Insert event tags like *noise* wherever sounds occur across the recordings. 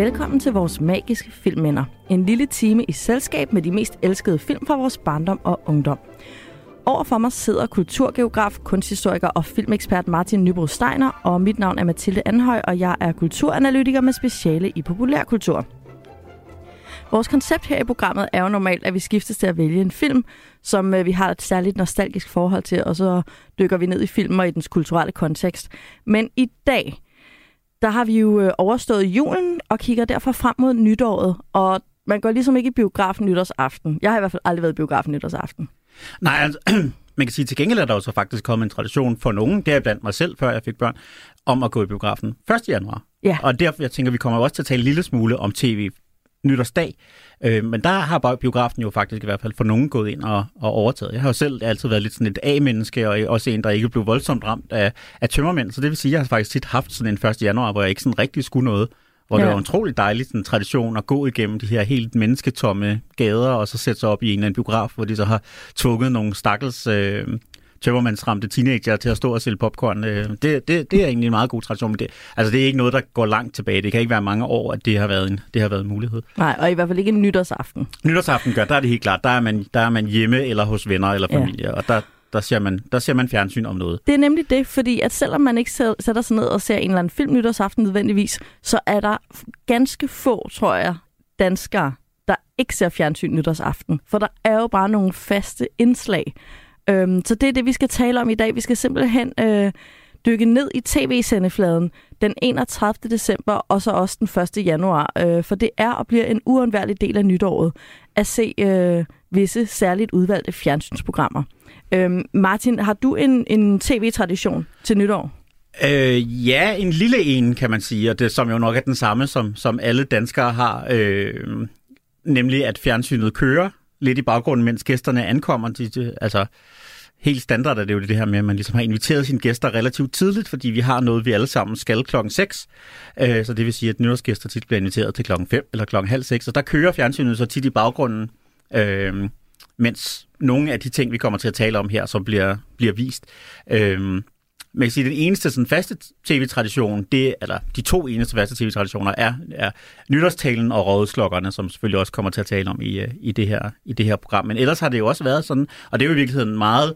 Velkommen til vores magiske filmminder. En lille time i selskab med de mest elskede film fra vores barndom og ungdom. Overfor mig sidder kulturgeograf, kunsthistoriker og filmekspert Martin Nybro Steiner, og mit navn er Mathilde Anhøj, og jeg er kulturanalytiker med speciale i populærkultur. Vores koncept her i programmet er jo normalt, at vi skiftes til at vælge en film, som øh, vi har et særligt nostalgisk forhold til, og så dykker vi ned i filmen og i dens kulturelle kontekst. Men i dag, der har vi jo øh, overstået julen og kigger derfor frem mod nytåret, og man går ligesom ikke i biografen nytårsaften. Jeg har i hvert fald aldrig været i biografen nytårsaften. Nej, altså, *clears throat* man kan sige, til gengæld er der jo så faktisk kommet en tradition for nogen, det er blandt mig selv, før jeg fik børn, om at gå i biografen 1. januar. Ja. Og derfor, jeg tænker, vi kommer også til at tale en lille smule om tv nytårsdag. Øh, men der har biografen jo faktisk i hvert fald for nogen gået ind og, og overtaget. Jeg har jo selv altid været lidt sådan et A-menneske, og også en, der ikke blev voldsomt ramt af, af tømmermænd. Så det vil sige, at jeg har faktisk tit haft sådan en 1. januar, hvor jeg ikke sådan rigtig skulle noget. Hvor ja. det var en utrolig dejlig sådan, tradition at gå igennem de her helt mennesketomme gader, og så sætte sig op i en eller anden biograf, hvor de så har tvunget nogle stakkels øh, tømmermandsramte teenager til at stå og sælge popcorn. Øh, det, det, det er egentlig en meget god tradition, men det, altså, det er ikke noget, der går langt tilbage. Det kan ikke være mange år, at det har været en, det har været en mulighed. Nej, og i hvert fald ikke en nytårsaften. Nytårsaften gør, der er det helt klart. Der er man, der er man hjemme eller hos venner eller familie, ja. og der, der ser, man, der ser man fjernsyn om noget. Det er nemlig det, fordi at selvom man ikke sætter sig ned og ser en eller anden film nytårsaften nødvendigvis, så er der ganske få, tror jeg, danskere, der ikke ser fjernsyn nytårsaften. For der er jo bare nogle faste indslag. Øhm, så det er det, vi skal tale om i dag. Vi skal simpelthen øh, dykke ned i tv-sendefladen den 31. december og så også den 1. januar. Øh, for det er og bliver en uundværlig del af nytåret at se øh, visse særligt udvalgte fjernsynsprogrammer. Øhm, Martin, har du en, en tv-tradition til nytår? Øh, ja, en lille en, kan man sige, og det som jo nok er den samme, som, som alle danskere har, øh, nemlig at fjernsynet kører lidt i baggrunden, mens gæsterne ankommer. De, de, altså, helt standard er det jo det her med, at man ligesom har inviteret sine gæster relativt tidligt, fordi vi har noget, vi alle sammen skal klokken 6. Øh, så det vil sige, at nytårsgæster tit bliver inviteret til klokken 5 eller klokken halv 6, og der kører fjernsynet så tit i baggrunden, øh, mens nogle af de ting, vi kommer til at tale om her, så bliver, bliver vist. Øh, men jeg siger, den eneste sådan, faste tv-tradition, det, eller de to eneste faste tv-traditioner, er, er nytårstalen og rådslokkerne, som selvfølgelig også kommer til at tale om i, øh, i, det her, i det her program. Men ellers har det jo også været sådan, og det er jo i virkeligheden meget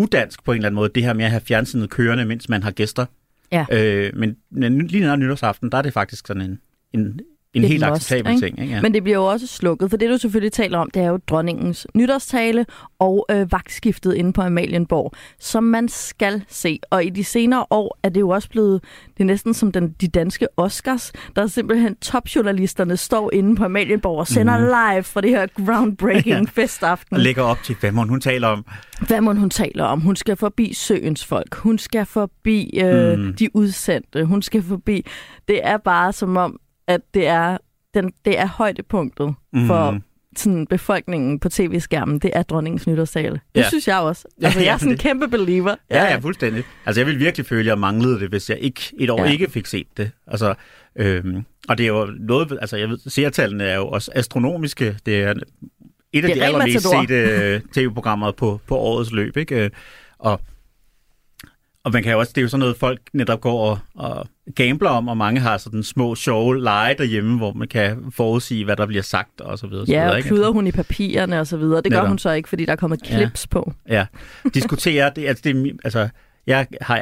udansk på en eller anden måde, det her med at have fjernsynet kørende, mens man har gæster. Ja. Øh, men, men lige når nytårsaften, der er det faktisk sådan en, en, en helt acceptabel ikke? ting. Ikke? Ja. Men det bliver jo også slukket, for det du selvfølgelig taler om, det er jo dronningens nytårstale og øh, vagtskiftet inde på Amalienborg, som man skal se. Og i de senere år er det jo også blevet, det er næsten som den, de danske Oscars, der er simpelthen topjournalisterne står inde på Amalienborg og sender mm. live fra det her groundbreaking *laughs* ja. festaften. Og lægger op til, hvad må hun taler om. Hvad må hun taler om? Hun skal forbi søens folk. Hun skal forbi øh, mm. de udsendte. Hun skal forbi... Det er bare som om, at det er, den, det er højdepunktet mm. for sådan, befolkningen på tv-skærmen. Det er dronningens nytårstale. Det Ja. synes jeg også. Altså, jeg er sådan en kæmpe believer. Ja, ja, fuldstændig. Altså, jeg ville virkelig føle, at jeg manglede det, hvis jeg ikke et år Ja. ikke fik set det. Altså, øhm, og det er jo noget, altså jeg ved, seertallene er jo også astronomiske. Det er et af Det er de allermest sete øh, tv-programmer på, på årets løb, ikke? Øh, Og, og man kan jo også, det er jo sådan noget, folk netop går og, og gambler om, og mange har sådan små sjove lege derhjemme, hvor man kan forudsige, hvad der bliver sagt, og så videre. så Ja, videre og ikke? kluder hun i papirerne og så videre. Det gør Netop. hun så ikke, fordi der er kommet Ja. clips på. Ja, diskutere, det, altså, det, altså, jeg har,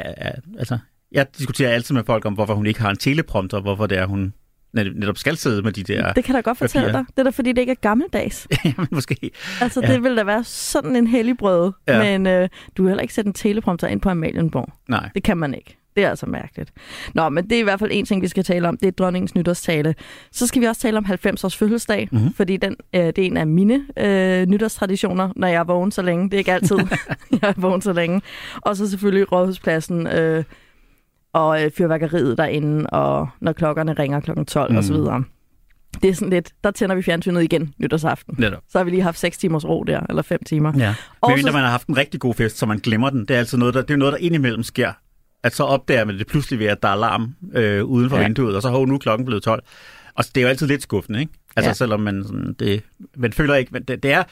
altså, jeg diskuterer altid med folk om, hvorfor hun ikke har en teleprompter, hvorfor det er, hun netop skal sidde med de der, Det kan da godt fortælle papirer. dig. Det er da, fordi det ikke er gammeldags. *laughs* jamen måske, Altså, Ja. det ville da være sådan en hellig brød. Ja. Men øh, du kan heller ikke sætte en teleprompter ind på Amalienborg. nej. Det kan man ikke. Det er altså mærkeligt. Nå, men det er i hvert fald en ting, vi skal tale om. Det er dronningens nytårstale. Så skal vi også tale om 90-års fødselsdag, Mhm. mm-hmm. fordi den, øh, det er en af mine øh, nytårstraditioner, når jeg er vågen så længe. Det er ikke altid, *laughs* *laughs* jeg er vågen så længe. Og så selvfølgelig Rådhuspladsen øh, og øh, fyrværkeriet derinde, og når klokkerne ringer klokken 12 mm. og så videre. Det er sådan lidt, der tænder vi fjernsynet igen nytårsaften. Netop. Så har vi lige haft 6 timers ro der, eller 5 timer. Ja. Og Men så- når man har haft en rigtig god fest, så man glemmer den. Det er altid noget, der, det er noget, der indimellem sker. At så opdager man det pludselig ved, at der er alarm øh, uden for Ja. vinduet, og så har nu klokken blevet 12. Og det er jo altid lidt skuffende, ikke? Altså ja. selvom man, sådan, det, man føler ikke, men det, det, er,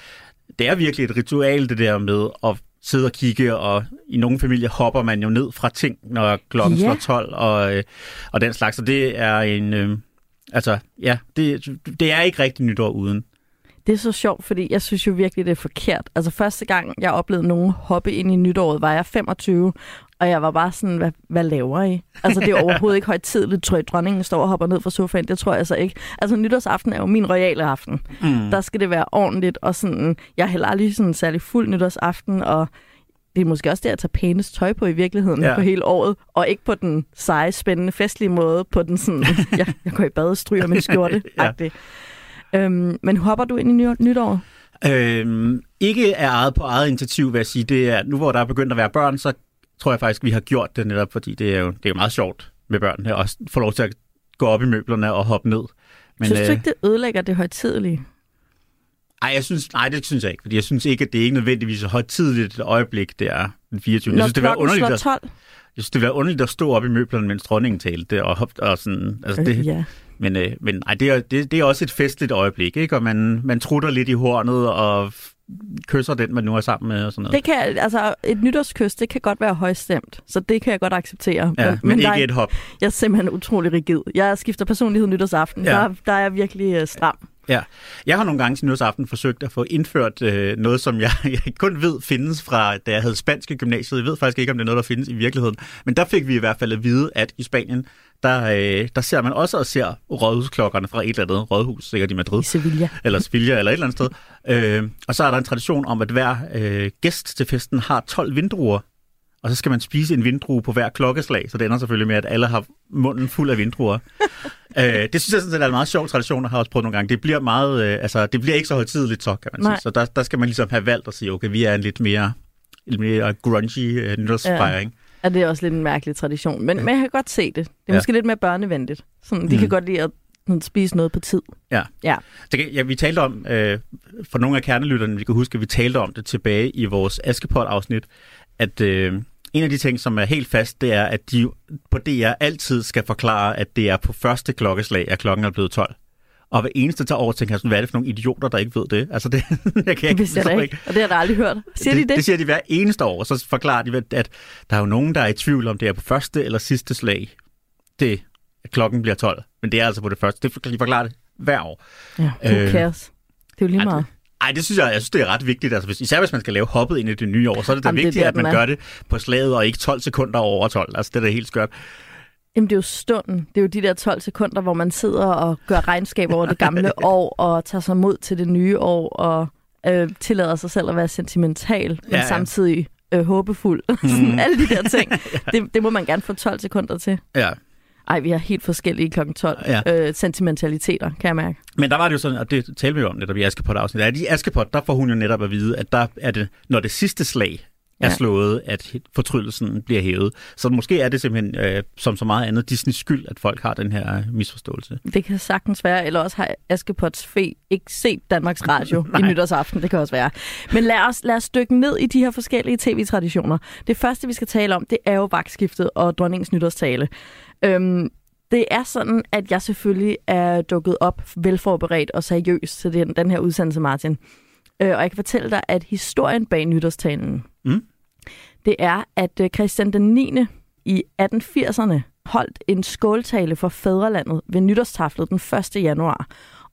det er virkelig et ritual, det der med at sidde og kigge, og i nogle familier hopper man jo ned fra ting, når klokken Ja. slår 12, og, øh, og den slags. Så det er en... Øh, Altså, ja, det, det er ikke rigtig nytår uden. Det er så sjovt, fordi jeg synes jo virkelig, det er forkert. Altså første gang, jeg oplevede nogen hoppe ind i nytåret, var jeg 25, og jeg var bare sådan, hvad, hvad laver I? Altså det er overhovedet ikke højtidligt, tror jeg, dronningen står og hopper ned fra sofaen. Det tror jeg altså ikke. Altså nytårsaften er jo min royale aften. Mm. Der skal det være ordentligt, og sådan, jeg er heller aldrig sådan særlig fuld nytårsaften, og det er måske også det at tage pænest tøj på i virkeligheden ja. på hele året, og ikke på den seje, spændende, festlige måde, på den sådan, *laughs* jeg, jeg går i bad og stryger min skjorte. ja. Øhm, men hopper du ind i ny- nytår? Øhm, ikke er eget på eget initiativ, vil jeg sige. Det er, nu hvor der er begyndt at være børn, så tror jeg faktisk, vi har gjort det netop, fordi det er jo, det er jo meget sjovt med børnene, og få lov til at gå op i møblerne og hoppe ned. Men, synes du øh, ikke, det ødelægger det højtidlige? Ej, jeg synes, nej, det synes jeg ikke, fordi jeg synes ikke, at det er ikke nødvendigvis så højtidligt et øjeblik, det er den 24. Når jeg synes, det er underligt, 12? Jeg synes, det er underligt at stå op i møblerne, mens dronningen talte, og, hoppe, og sådan, altså det, øh, ja. Men, øh, men ej, det, er, det, det er også et festligt øjeblik, ikke? Og man, man trutter lidt i hornet og kysser den, man nu er sammen med og sådan noget. Det kan, altså, et nytårskys, det kan godt være højstemt, så det kan jeg godt acceptere. Ja, men, men ikke der, et hop. Jeg er simpelthen utrolig rigid. Jeg skifter personlighed nytårsaften. Ja. Der, der er jeg virkelig uh, stram. Ja, jeg har nogle gange til nytårsaften forsøgt at få indført øh, noget, som jeg, *laughs* jeg kun ved findes fra, da jeg havde spansk i gymnasiet. Jeg ved faktisk ikke, om det er noget, der findes i virkeligheden. Men der fik vi i hvert fald at vide, at i Spanien, der, øh, der ser man også og ser rådhusklokkerne fra et eller andet rådhus, sikkert i Madrid. I Sevilla. *laughs* Eller Sevilla, eller et eller andet sted. *laughs* Øh, og så er der en tradition om, at hver øh, gæst til festen har 12 vindruer og så skal man spise en vindrue på hver klokkeslag, så det ender selvfølgelig med, at alle har munden fuld af vindruer. *laughs* øh, det synes jeg sådan set er en meget sjov tradition, jeg har også prøvet nogle gange. Det bliver, meget, øh, altså, det bliver ikke så højtidligt så, kan man Nej. sige. Så der, der skal man ligesom have valgt at sige, okay, vi er en lidt mere, lidt mere grungy øh, nytårsfejring. Ja. Ja, det er også lidt en mærkelig tradition. Men, ja. men jeg kan godt se det. Det er ja. måske lidt mere børnevenligt. Sådan, de mm. kan godt lide at spise noget på tid. Ja. ja. Det, ja vi talte om, øh, for nogle af kernelytterne, vi kan huske, at vi talte om det tilbage i vores Askepot-afsnit, at øh, en af de ting, som er helt fast, det er, at de på DR altid skal forklare, at det er på første klokkeslag, at klokken er blevet 12. Og hver eneste tager over, tænker jeg sådan, hvad er det for nogle idioter, der ikke ved det? Altså det, *laughs* jeg kan ikke, det jeg ikke. Og det har jeg aldrig hørt. Siger det, de det? Det siger de hver eneste år, og så forklarer de, at der er jo nogen, der er i tvivl om, det er på første eller sidste slag, det, at klokken bliver 12. Men det er altså på det første. Det, de forklarer det hver år. Ja, who øh, cares? Det er jo lige meget. Ej, det synes jeg, jeg synes, det er ret vigtigt. Altså, hvis, især hvis man skal lave hoppet ind i det nye år, så er det da Jamen, vigtigt, det der, at man er. gør det på slaget og ikke 12 sekunder over 12. Altså, det er da helt skørt. Jamen, det er jo stunden. Det er jo de der 12 sekunder, hvor man sidder og gør regnskab over det gamle *laughs* år, og tager sig mod til det nye år, og øh, tillader sig selv at være sentimental, men ja, ja. samtidig øh, håbefuld. *laughs* Mm. Alle de der ting. *laughs* det, det må man gerne få 12 sekunder til. Ja, ej, vi har helt forskellige kl. 12 ja. øh, sentimentaliteter, kan jeg mærke. Men der var det jo sådan, og det talte vi jo om netop i Askepot-afsnittet, at i Askepot, der får hun jo netop at vide, at der er det, når det sidste slag er ja. slået, at fortrydelsen bliver hævet. Så måske er det simpelthen, øh, som så meget andet, Disneys skyld, at folk har den her misforståelse. Det kan sagtens være, eller også har Askepots fe ikke set Danmarks Radio *laughs* i nytårsaften. Det kan også være. Men lad os, lad os dykke ned i de her forskellige tv-traditioner. Det første, vi skal tale om, det er jo vagtskiftet og dronningens nytårstale. Øhm, det er sådan, at jeg selvfølgelig er dukket op velforberedt og seriøs til den, den her udsendelse, Martin. Øh, og jeg kan fortælle dig, at historien bag nytårstalen, mm. det er, at øh, Christian den 9. i 1880'erne holdt en skåltale for fædrelandet ved nytårstaflet den 1. januar.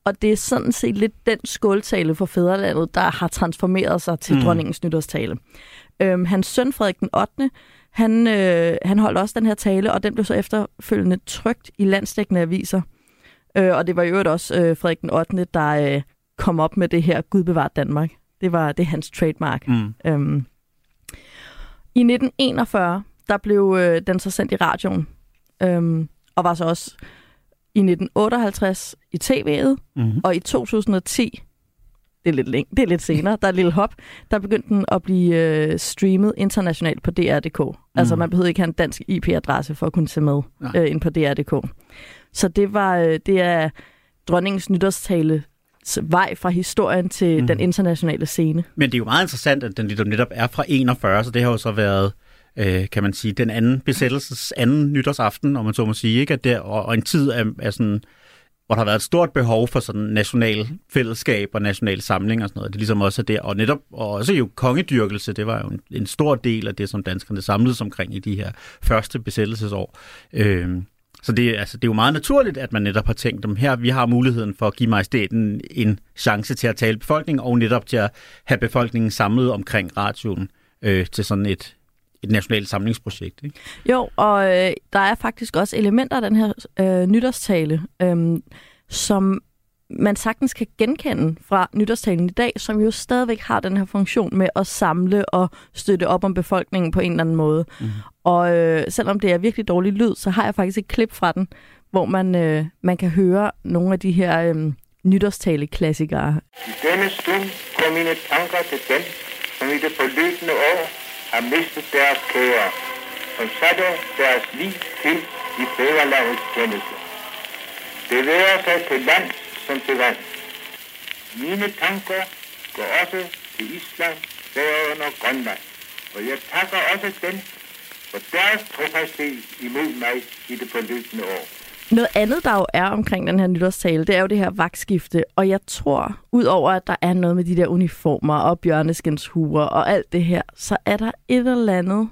Og det er sådan set lidt den skåltale for fædrelandet, der har transformeret sig til mm. dronningens nytårstale. Øhm, hans søn Frederik den 8. Han, øh, han holdt også den her tale, og den blev så efterfølgende trygt i landsdækkende aviser. Øh, og det var jo også øh, Frederik den 8., der øh, kom op med det her Gud bevaret Danmark. Det var det hans trademark. Mm. Øhm, I 1941, der blev øh, den så sendt i radioen, øhm, og var så også i 1958 i tv'et, mm-hmm. og i 2010 det er lidt, læng- det er lidt senere, der er et lille hop, der begyndte den at blive øh, streamet internationalt på DR.dk. Mm. Altså man behøvede ikke have en dansk IP-adresse for at kunne se med øh, ind på DR.dk. Så det var øh, det er dronningens nytårstale vej fra historien til mm. den internationale scene. Men det er jo meget interessant, at den netop er fra 41, så det har jo så været øh, kan man sige, den anden besættelses anden nytårsaften, om man så må sige, ikke? At der, og, og en tid af, af sådan hvor der har været et stort behov for sådan national fællesskab og national samling og sådan noget. Det er ligesom også der, og netop og også jo kongedyrkelse, det var jo en, en stor del af det, som danskerne samledes omkring i de her første besættelsesår. Øh, Så det, altså, det er jo meget naturligt, at man netop har tænkt, om her vi har muligheden for at give majestæten en chance til at tale befolkningen, og netop til at have befolkningen samlet omkring radioen øh, til sådan et, et nationalt samlingsprojekt. Ikke? Jo, og øh, der er faktisk også elementer af den her øh, nytårstale, øh, som man sagtens kan genkende fra nytårstalen i dag, som jo stadigvæk har den her funktion med at samle og støtte op om befolkningen på en eller anden måde. Mm. Og øh, selvom det er virkelig dårlig lyd, så har jeg faktisk et klip fra den, hvor man, øh, man kan høre nogle af de her øh, nytårstale-klassikere. I denne stund går mine tanker til dem, som i det forløbende år har mistet deres kære, og satte deres liv til i fædrelandets tjeneste. Det værer sig til land som til vand. Mine tanker går også til Island, Færøerne og Grønland, og jeg takker også dem for deres trofasthed imod mig i det forløbende år. Noget andet, der jo er omkring den her nytårstale, det er jo det her vagtskifte. Og jeg tror, udover at der er noget med de der uniformer og bjørneskenshuer og alt det her, så er der et eller andet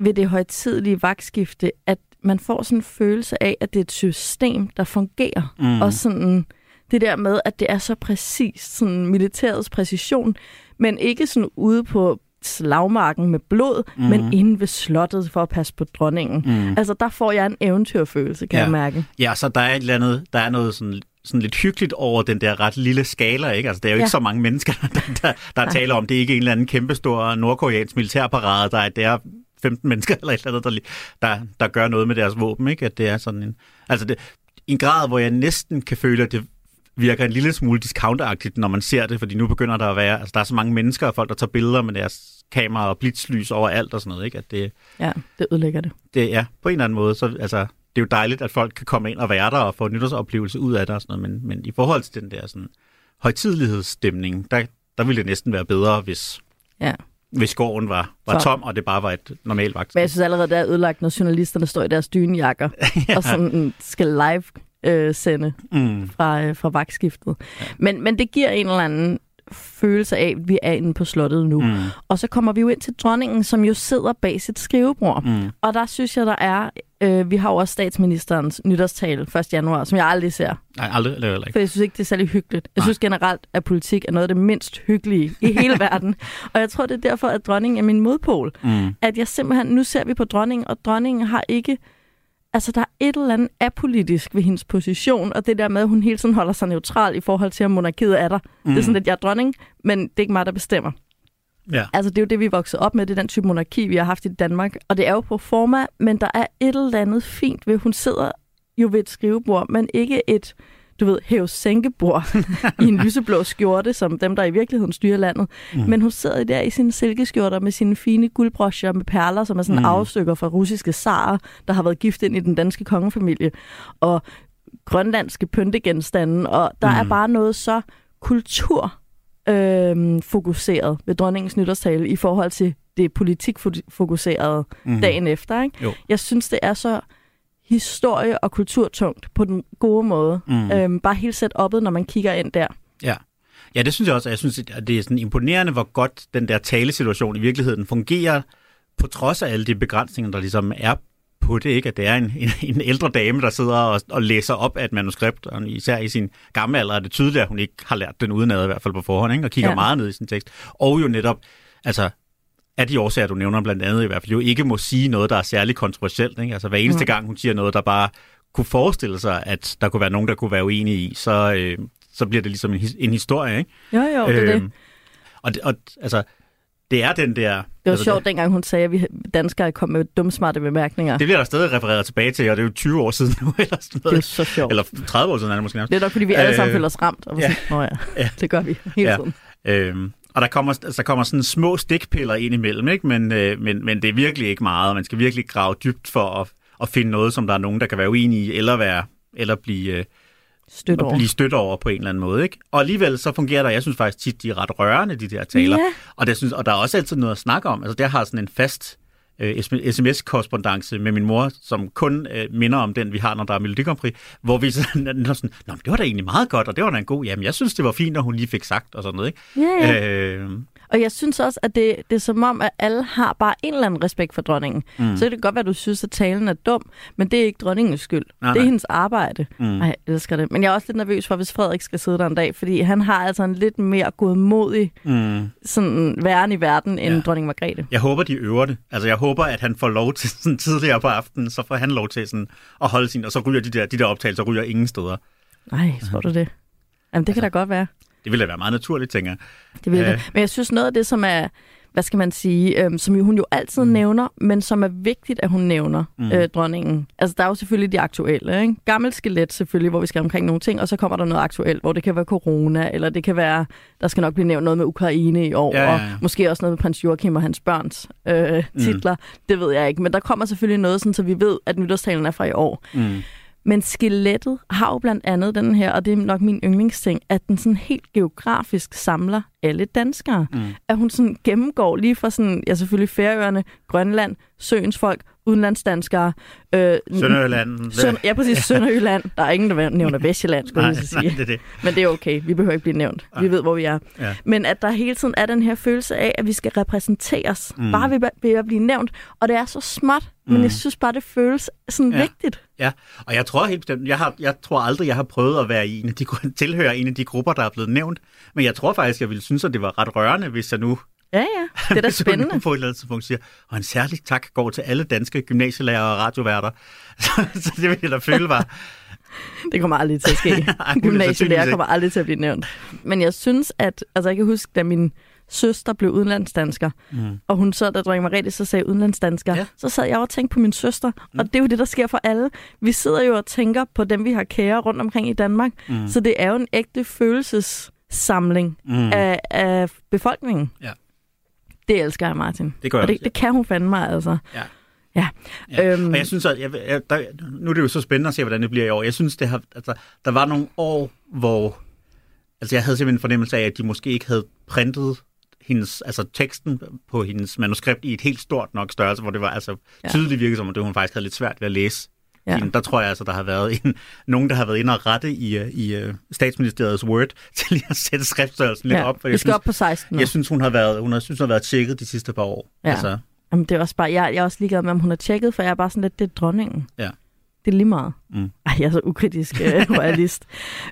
ved det højtidlige vagtskifte, at man får sådan en følelse af, at det er et system, der fungerer. Mm. Og sådan det der med, at det er så præcist, sådan militærets præcision, men ikke sådan ude på slagmarken med blod, mm. men inde ved slottet for at passe på dronningen. Mm. Altså, der får jeg en eventyrfølelse, kan Ja. jeg mærke. Ja, så der er et eller andet, der er noget sådan, sådan lidt hyggeligt over den der ret lille skala, ikke? Altså, det er jo ikke Ja. så mange mennesker, *laughs* der, der, der taler om. Det er ikke en eller anden kæmpestor nordkoreansk militærparade, der er, det er 15 mennesker *laughs* eller et eller andet, der, der, der gør noget med deres våben, ikke? At det er sådan en... Altså, det, en grad, hvor jeg næsten kan føle, at det virker en lille smule discountagtigt, når man ser det, fordi nu begynder der at være... Altså, der er så mange mennesker og folk, der tager billeder med deres kamera og blitzlys over alt og sådan noget, ikke? At det, Ja, det ødelægger det. det er på en eller anden måde, så altså, det er jo dejligt, at folk kan komme ind og være der og få en nytårsoplevelse ud af det og sådan noget, men, men i forhold til den der sådan, højtidlighedsstemning, der, der ville det næsten være bedre, hvis, Ja. hvis gården var, var tom, og det bare var et normalt vagt. Men jeg synes allerede, det er ødelagt, når journalisterne står i deres dynejakker *laughs* ja. og sådan skal live øh, sende Mm, fra, øh, fra vagtskiftet. Ja. Men, men det giver en eller anden følelse af, at vi er inde på slottet nu. mm, Og så kommer vi jo ind til dronningen, som jo sidder bag sit skrivebord. mm. Og der synes jeg, der er... Øh, vi har jo også statsministerens nytårstale 1. januar, som jeg aldrig ser. Nej, aldrig, er heller ikke. For jeg synes ikke, det er særlig hyggeligt. Jeg Nej. synes generelt, at politik er noget af det mindst hyggelige i *laughs* hele verden. Og jeg tror, det er derfor, at dronningen er min modpol. Mm, At jeg simpelthen... Nu ser vi på dronningen, og dronningen har ikke... Altså, der er et eller andet apolitisk ved hendes position, og det der med, at hun hele tiden holder sig neutral i forhold til, om monarkiet er der. Mm. Det er sådan, at jeg er dronning, men det er ikke mig, der bestemmer. ja. Altså, det er jo det, vi er vokset op med, det er den type monarki, vi har haft i Danmark. Og det er jo på forma, men der er et eller andet fint ved, hun sidder jo ved et skrivebord, men ikke et, du ved, hæve-sænkebord i en *laughs* lyseblå skjorte, som dem, der i virkeligheden styrer landet. Mm. Men hun sidder der i sine silkeskjorter med sine fine guldbroscher med perler, som er sådan mm. Afstykker fra russiske zarer, der har været gift ind i den danske kongefamilie. Og grønlandske pyntegenstande, og der mm. er bare noget så kultur øhm, fokuseret ved dronningens nytårstale i forhold til det politikfokuserede mm. Mm. dagen efter. Ikke? Jo. Jeg synes, det er så historie- og kulturtungt på den gode måde. Mm. Øhm, bare helt sæt oppet, når man kigger ind der. Ja. ja, det synes jeg også. Jeg synes, at det er sådan imponerende, hvor godt den der talesituation i virkeligheden fungerer, på trods af alle de begrænsninger, der ligesom er på det, ikke? At det er en, en, en ældre dame, der sidder og, og læser op af et manuskript, og især i sin gamle alder er det tydeligt, at hun ikke har lært den udenad, i hvert fald på forhånd, ikke? og kigger ja. meget ned i sin tekst. Og jo netop, altså, af de årsager, du nævner blandt andet i hvert fald, jo ikke må sige noget, der er særlig kontroversielt. Ikke? Altså hver eneste Mm. gang, hun siger noget, der bare kunne forestille sig, at der kunne være nogen, der kunne være uenige i, så, øh, så bliver det ligesom en, his- en historie. Ikke? Jo, jo, det er det. Øhm, Og, det, og altså, det er den der... Det var altså, sjovt, dengang hun sagde, at vi danskere kom med dumsmarte bemærkninger. Det, Det, det bliver der stadig refereret tilbage til, og det er jo 20 år siden *laughs* nu, eller sådan det er noget. så sjovt. Eller 30 år siden er det måske nærmest. Det er nok, fordi vi alle sammen Øh, føler os ramt. Og ja. Sådan, Nå ja, Ja. det gør vi hele Ja. tiden. Øhm, og der kommer, altså, der kommer sådan små stikpiller ind imellem, ikke? Men, øh, men, men det er virkelig ikke meget, og man skal virkelig grave dybt for at, at finde noget, som der er nogen, der kan være uenige i, eller, være, eller blive, øh, Støt over. blive stødt over på en eller anden måde. Ikke? Og alligevel så fungerer der, jeg synes faktisk tit, de er ret rørende, de der taler. Ja. Og, det synes, og der er også altid noget at snakke om. Altså, der har sådan en fast øh, sms-korrespondence med min mor, som kun øh, minder om den, vi har, når der er Melodi Grand Prix, hvor vi sådan, *laughs* sådan, Nå, men det var da egentlig meget godt, og det var da en god, jamen jeg synes, det var fint, når hun lige fik sagt, og sådan noget. Ikke? Ja. Øh, Og jeg synes også, at det, det er som om, at alle har bare en eller anden respekt for dronningen. Mm. Så kan det godt være, at du synes, at talen er dum, men det er ikke dronningens skyld. Nej, det er nej. hendes arbejde. Mm. Ej, jeg elsker det. Men jeg er også lidt nervøs for, hvis Frederik skal sidde der en dag, fordi han har altså en lidt mere godmodig Mm. sådan, væren i verden end Ja. dronning Margrethe. Jeg håber, de øver det. Altså, jeg håber, at han får lov til *laughs* sådan tidligere på aftenen, så får han lov til sådan at holde sin, og så ryger de der, de der optagelser ryger ingen steder. Nej, tror du det? Jamen, det kan da godt være. Det ville da være meget naturligt, tænker jeg. Det vil Øh. det. Men jeg synes noget af det, som er, hvad skal man sige, øhm, som hun jo altid mm. nævner, men som er vigtigt, at hun nævner mm. øh, dronningen. Altså, der er jo selvfølgelig de aktuelle, ikke? Gammelt skelet selvfølgelig, hvor vi skal omkring nogle ting, og så kommer der noget aktuelt, hvor det kan være corona, eller det kan være, der skal nok blive nævnt noget med Ukraine i år, Ja, ja, ja. og måske også noget med prins Joachim og hans børns øh, titler. Mm. Det ved jeg ikke, men der kommer selvfølgelig noget, sådan, så vi ved, at nytårstalen er fra i år. Mm. Men skelettet har jo blandt andet den her, og det er nok min yndlingsting, at den sådan helt geografisk samler alle danskere. Mm. At hun sådan gennemgår lige fra sådan, ja selvfølgelig Færøerne, Grønland, Søens folk, udenlandsdanskere. Øh, Sønderjylland. Søn, ja, præcis, *laughs* Sønderjylland. Der er ingen, der nævner Vestjylland, skulle jeg så nej, sige. det er det. Men det er okay, vi behøver ikke blive nævnt. Vi ved, hvor vi er. Ja. Men at der hele tiden er den her følelse af, at vi skal repræsenteres. Mm. Bare ved, at blive nævnt. Og det er så småt, men Mm. jeg synes bare, det føles sådan ja. vigtigt. Ja, og jeg tror helt bestemt, jeg, har, jeg tror aldrig, jeg har prøvet at være i en af de, *laughs* tilhøre en af de grupper, der er blevet nævnt. Men jeg tror faktisk, jeg ville synes, at det var ret rørende, hvis jeg nu, Ja, ja. Det er da *laughs* spændende. på et eller andet tidspunkt siger, og en særlig tak går til alle danske gymnasielærer og radioværter. *laughs* Så, så det vil jeg da føle var, *laughs* Det kommer aldrig til at ske. Gymnasielærer kommer aldrig til at blive nævnt. Men jeg synes, at... Altså, jeg kan huske, da min søster blev udenlandsdansker, mm. og hun så, da dronning Margrethe så sagde udenlandsdansker, Ja. så sad jeg og tænkte på min søster. Mm. Og det er jo det, der sker for alle. Vi sidder jo og tænker på dem, vi har kære rundt omkring i Danmark. Mm. Så det er jo en ægte følelsessamling Mm. mm. af, af befolkningen. Ja. Det elsker jeg, Martin. Det gør jeg og det, også, ja. det kan hun fandme mig, altså. Ja. Ja. Ja. Øhm, Og jeg synes, at jeg, jeg, der, nu er det jo så spændende at se, hvordan det bliver i år. Jeg synes, det har, altså, der var nogle år, hvor altså, jeg havde simpelthen en fornemmelse af, at de måske ikke havde printet hendes, altså teksten på hendes manuskript i et helt stort nok størrelse, hvor det var altså tydeligt virkede som, at det hun faktisk havde lidt svært ved at læse. Ja. Der tror jeg altså, der har været en, nogen, der har været inde og rette i, øh, i uh, statsministeriets Word *laughs* til lige at sætte skriftstørrelsen lidt ja. op. For Vi jeg skal synes, op på 16 nu. jeg synes, hun har været, hun har, synes, hun har været tjekket de sidste par år. Ja. Altså, Jamen, det er også bare, jeg, jeg er også ligeglad med, om hun har tjekket, for jeg er bare sådan lidt, det er dronningen. Ja. Det er lige meget. Mm. Ej, jeg er så ukritisk øh, *laughs* royalist.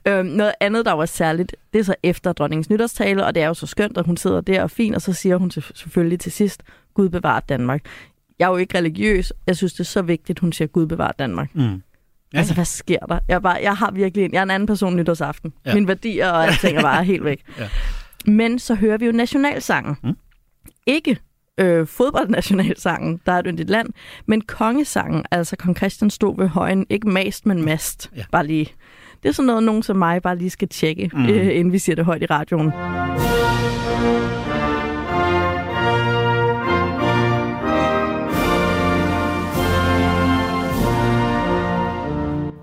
øhm, noget andet, der var særligt, det er så efter dronningens nytårstale, og det er jo så skønt, at hun sidder der og fin, og så siger hun til, selvfølgelig til sidst, Gud bevarer Danmark. Jeg er jo ikke religiøs. Jeg synes, det er så vigtigt, hun siger, Gud bevarer Danmark. mm. Ja. Altså, hvad sker der? Jeg, er bare, jeg har virkelig en, jeg er en anden person nytårsaften. Ja. Mine værdier og alting er bare helt væk. *laughs* Ja. Men så hører vi jo nationalsangen. Mm. Ikke øh, fodboldnationalsangen, der er et yndigt land, men kongesangen, altså kong Christian stod ved højen, ikke mast, men mast. Ja. Bare lige. Det er sådan noget, nogen som mig bare lige skal tjekke, mm. øh, inden vi siger det højt i radioen.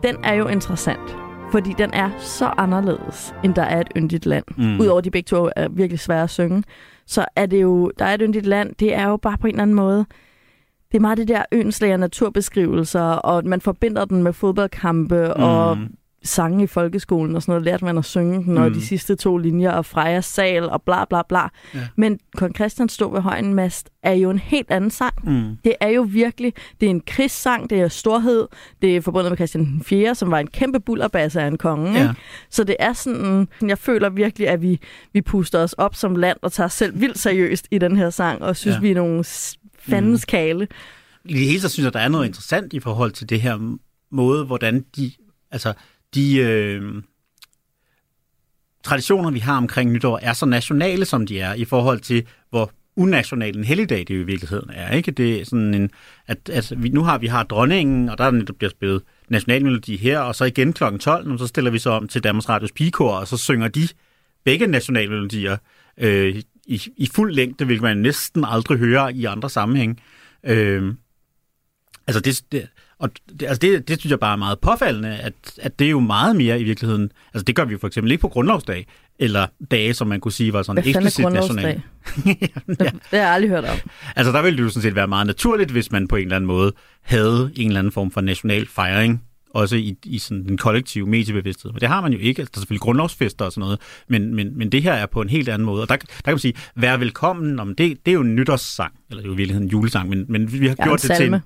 Den er jo interessant, fordi den er så anderledes, end der er et yndigt land. Mm. Udover de begge to er virkelig svære at synge, så er det jo, der er et yndigt land, det er jo bare på en eller anden måde, det er meget det der ønslag naturbeskrivelser, og man forbinder den med fodboldkampe mm. og sange i folkeskolen og sådan noget, lærte man at synge den, og Mm. de sidste to linjer, og Freja Sal, og bla bla bla. Ja. Men Kong Christian stod ved højen mast er jo en helt anden sang. Mm. Det er jo virkelig, det er en krigssang, det er storhed, det er forbundet med Christian 4., som var en kæmpe bullerbasse af en konge. Ja. Ikke? Så det er sådan, jeg føler virkelig, at vi, vi puster os op som land og tager os selv vildt seriøst i den her sang, og synes, Ja. vi er nogle fandens kale. I det hele taget synes jeg, der er noget interessant i forhold til det her måde, hvordan de, altså de øh, traditioner, vi har omkring nytår, er så nationale, som de er, i forhold til, hvor unational en helligdag det jo i virkeligheden er. Ikke? Det er sådan en, at, at vi, nu har vi har dronningen, og der er netop bliver spillet nationalmelodi her, og så igen kl. 12, og så stiller vi så om til Danmarks Radios pigekor, og så synger de begge nationalmelodier øh, i, i fuld længde, hvilket man næsten aldrig hører i andre sammenhæng. Øh, altså det, det, og det, altså det, det synes jeg bare er meget påfaldende, at, at det er jo meget mere i virkeligheden. Altså det gør vi jo for eksempel ikke på grundlovsdag, eller dage, som man kunne sige var sådan eksplicit national. Det, *laughs* det har jeg aldrig hørt om. Altså der ville det jo sådan set være meget naturligt, hvis man på en eller anden måde havde en eller anden form for national fejring også i, i sådan den kollektive mediebevidsthed. Men det har man jo ikke. Altså, der er selvfølgelig grundlovsfester og sådan noget, men, men, men det her er på en helt anden måde. Og der, der kan man sige, vær velkommen, om det, det er jo en nytårssang, eller det er jo i virkeligheden en julesang, men, men vi har Ja, gjort det til en, *laughs*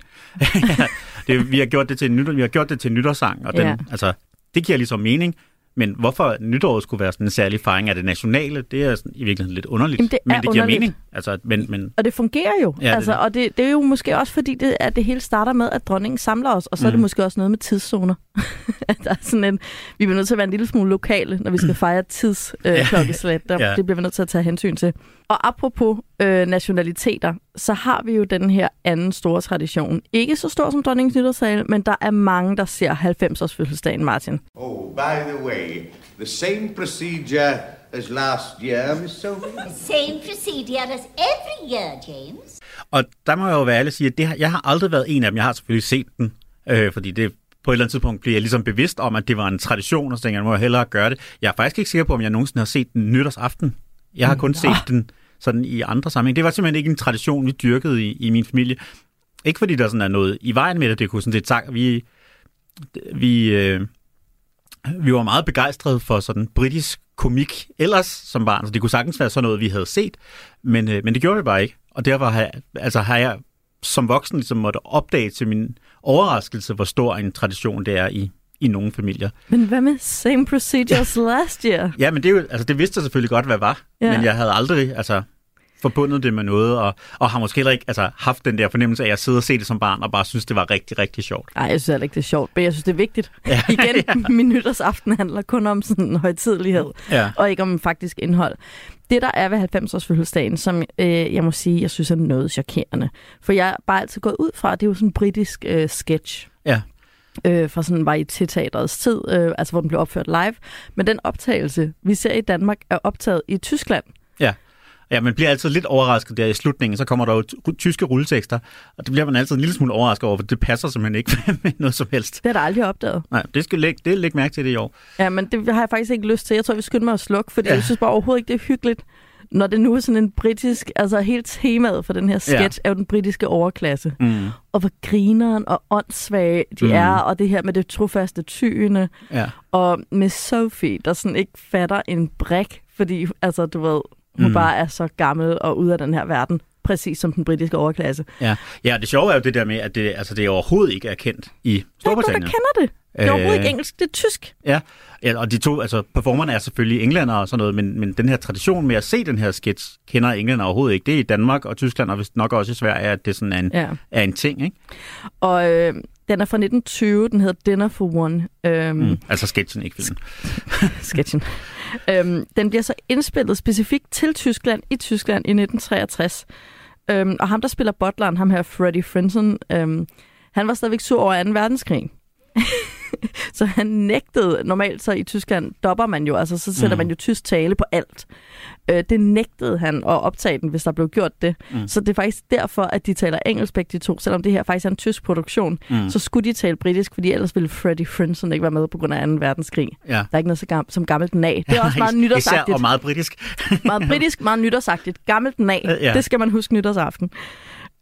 ja, det, vi har gjort det til en nytår, vi har gjort det til en nytårssang, og den, Ja. altså, det giver ligesom mening. Men hvorfor nytåret skulle være sådan en særlig fejring af det nationale, det er sådan, i virkeligheden lidt underligt. Jamen, det men det giver underligt. mening. Altså, men, men, Og det fungerer jo. Ja, det altså, det. og det, det er jo måske også fordi, det, at det hele starter med, at dronningen samler os, og så mm. er det Mhm. måske også noget med tidszoner. *laughs* der er sådan en, vi bliver nødt til at være en lille smule lokale, når vi skal fejre tidsklokkeslæt. Øh, Ja. Det bliver vi nødt til at tage hensyn til. Og apropos øh, nationaliteter, så har vi jo den her anden store tradition. Ikke så stor som dronningens nytårssal, men der er mange, der ser 90-års fødselsdagen, Martin. Oh, by the way, the same procedure as last year, Miss Sophie? *laughs* Same procedure as every year, James. og der må jeg jo være ærlig og sige, at det, har- jeg har aldrig været en af dem. Jeg har selvfølgelig set den, øh, fordi det på et eller andet tidspunkt bliver jeg ligesom bevidst om, at det var en tradition, og så tænker jeg, nu må jeg hellere gøre det. Jeg er faktisk ikke sikker på, om jeg nogensinde har set den nytårsaften. Jeg har kun set den sådan i andre sammenhæng. Det var simpelthen ikke en tradition, vi dyrkede i, i min familie. Ikke fordi der sådan er noget i vejen med det, det kunne sådan set sagt, vi, vi, øh, vi var meget begejstrede for sådan britisk komik ellers som barn, så det kunne sagtens være sådan noget, vi havde set, men, øh, men det gjorde vi bare ikke. Og derfor har jeg, altså har jeg som voksen ligesom måtte opdage til min overraskelse, hvor stor en tradition det er i, i nogle familier. Men hvad med same procedures last year? Ja, men det, er jo, altså, det vidste jeg selvfølgelig godt, hvad var, Ja. ja. men jeg havde aldrig altså, forbundet det med noget, og, og har måske heller ikke altså, haft den der fornemmelse af, at jeg sidder og se det som barn, og bare synes, det var rigtig, rigtig sjovt. Nej, jeg synes heller ikke, det er sjovt, men jeg synes, det er vigtigt. Ja, *laughs* Igen, *laughs* ja. min nytårsaften handler kun om sådan en højtidlighed, Ja. og ikke om faktisk indhold. Det, der er ved 90-års fødselsdagen, som øh, jeg må sige, jeg synes er noget chokerende. For jeg er bare altid gået ud fra, at det er jo sådan en britisk øh, sketch Ja. øh, fra sådan varieté-teatrets tid, øh, altså hvor den blev opført live. Men den optagelse, vi ser i Danmark, er optaget i Tyskland. Ja. Man bliver altid lidt overrasket der i slutningen, så kommer der jo ty- tyske rulletekster, og det bliver man altid en lille smule overrasket over, for det passer simpelthen ikke *laughs* med noget som helst. Det er der aldrig opdaget. Nej, det skal lægge, det lægge mærke til det i år. Ja, men det har jeg faktisk ikke lyst til. Jeg tror, vi skynder mig at slukke, fordi ja. Jeg synes bare overhovedet ikke, det er hyggeligt. Når det nu er sådan en britisk, altså hele temaet for den her sketch ja. er jo den britiske overklasse. Mm. Og hvor grineren og åndssvage de Mm. er, og det her med det trofaste tyende. Ja. Og med Sophie, der sådan ikke fatter en brik, fordi altså, du ved, hun mm. Bare er så gammel og ude af den her verden. Præcis som den britiske overklasse. Ja. ja, det sjove er jo det der med, at det, altså, det overhovedet ikke er kendt i Der er ikke nogen, Storbritannien. der kender det. Det er overhovedet Øh. ikke engelsk, det er tysk. Ja, ja, og de to, altså performerne er selvfølgelig englænder og sådan noget, men, men den her tradition med at se den her sketch, kender englænder overhovedet ikke. Det er i Danmark og Tyskland, og vist nok også i Sverige, at det sådan er en, ja. er en ting, ikke? Og øh, den er fra 1920, den hedder Dinner for One. Øhm, Mm. Altså sketchen, ikke filmen. sketchen. Øhm, den bliver så indspillet specifikt til Tyskland i Tyskland i 1963. Øhm, og ham, der spiller butleren, ham her Freddie Frinson, øhm, han var stadigvæk sur over 2. verdenskrig. *laughs* så han nægtede, normalt så i Tyskland dopper man jo, altså så sætter Mm. man jo tysk tale på alt. Øh, det nægtede han at optage den, hvis der blev gjort det. Mm. Så det er faktisk derfor, at de taler engelsk begge de to, selvom det her faktisk er en tysk produktion. Mm. Så skulle de tale britisk, fordi ellers ville Freddie Frinson ikke være med på grund af 2. verdenskrig. Ja. Der er ikke noget så gam- som gammelt nag. Det er *laughs* også meget Især nytårsagtigt. og meget britisk. Meget *laughs* britisk, meget nytårsagtigt. Gammelt nag. Øh, ja. Det skal man huske nytårsaften.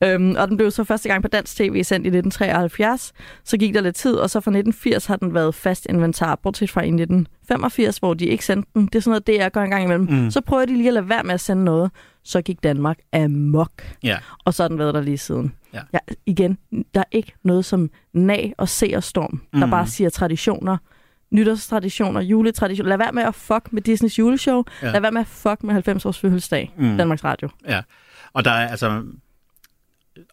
Øhm, og den blev så første gang på dansk tv sendt i 1973. Så gik der lidt tid, og så fra 1980 har den været fast inventar, bortset fra i 1985, hvor de ikke sendte den. Det er sådan noget, DR gør en gang imellem. Mm. Så prøver de lige at lade være med at sende noget. Så gik Danmark amok. Ja. Og så har den været der lige siden. Ja. Ja, igen, der er ikke noget som nag og se og storm, der Mm. bare siger traditioner, nytårstraditioner, juletraditioner. Lad være med at fuck med Disneys juleshow. Ja. Lad være med at fuck med 90 års fødselsdag. Mm. Danmarks Radio. Ja, og der er altså...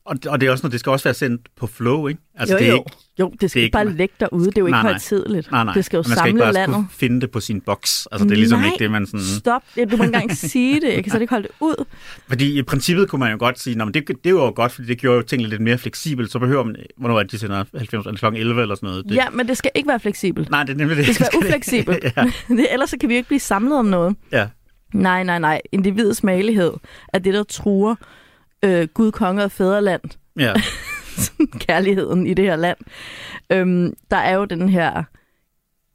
Og, og det er også noget, det skal også være sendt på flow, ikke? Altså, jo, det er jo. ikke, jo, det skal er ikke bare ikke- ligge derude. Det er jo ikke Nej, nej. højtidligt. nej, nej. Det skal jo man skal samle ikke bare landet. finde det på sin boks. Altså, det er ligesom Nej, ikke det, man sådan... Stop. Ja, Du må ikke engang sige det. Jeg kan slet ikke holde det ud. Fordi i princippet kunne man jo godt sige, at det, det var jo godt, fordi det gjorde jo tingene lidt mere fleksibelt. Så behøver man, hvornår er det, de sender 90 eller kl. 11 eller sådan noget. Det, Ja, men det skal ikke være fleksibelt. Nej, det er nemlig det. Det skal være *laughs* ufleksibelt. *laughs* ja, *laughs* Det, ellers så kan vi jo ikke blive samlet om noget. ja. Nej, nej, nej. Individets malighed er det, der truer øh, Gud, konge og fædreland. ja. *laughs* Kærligheden i det her land. Øhm, der er jo den her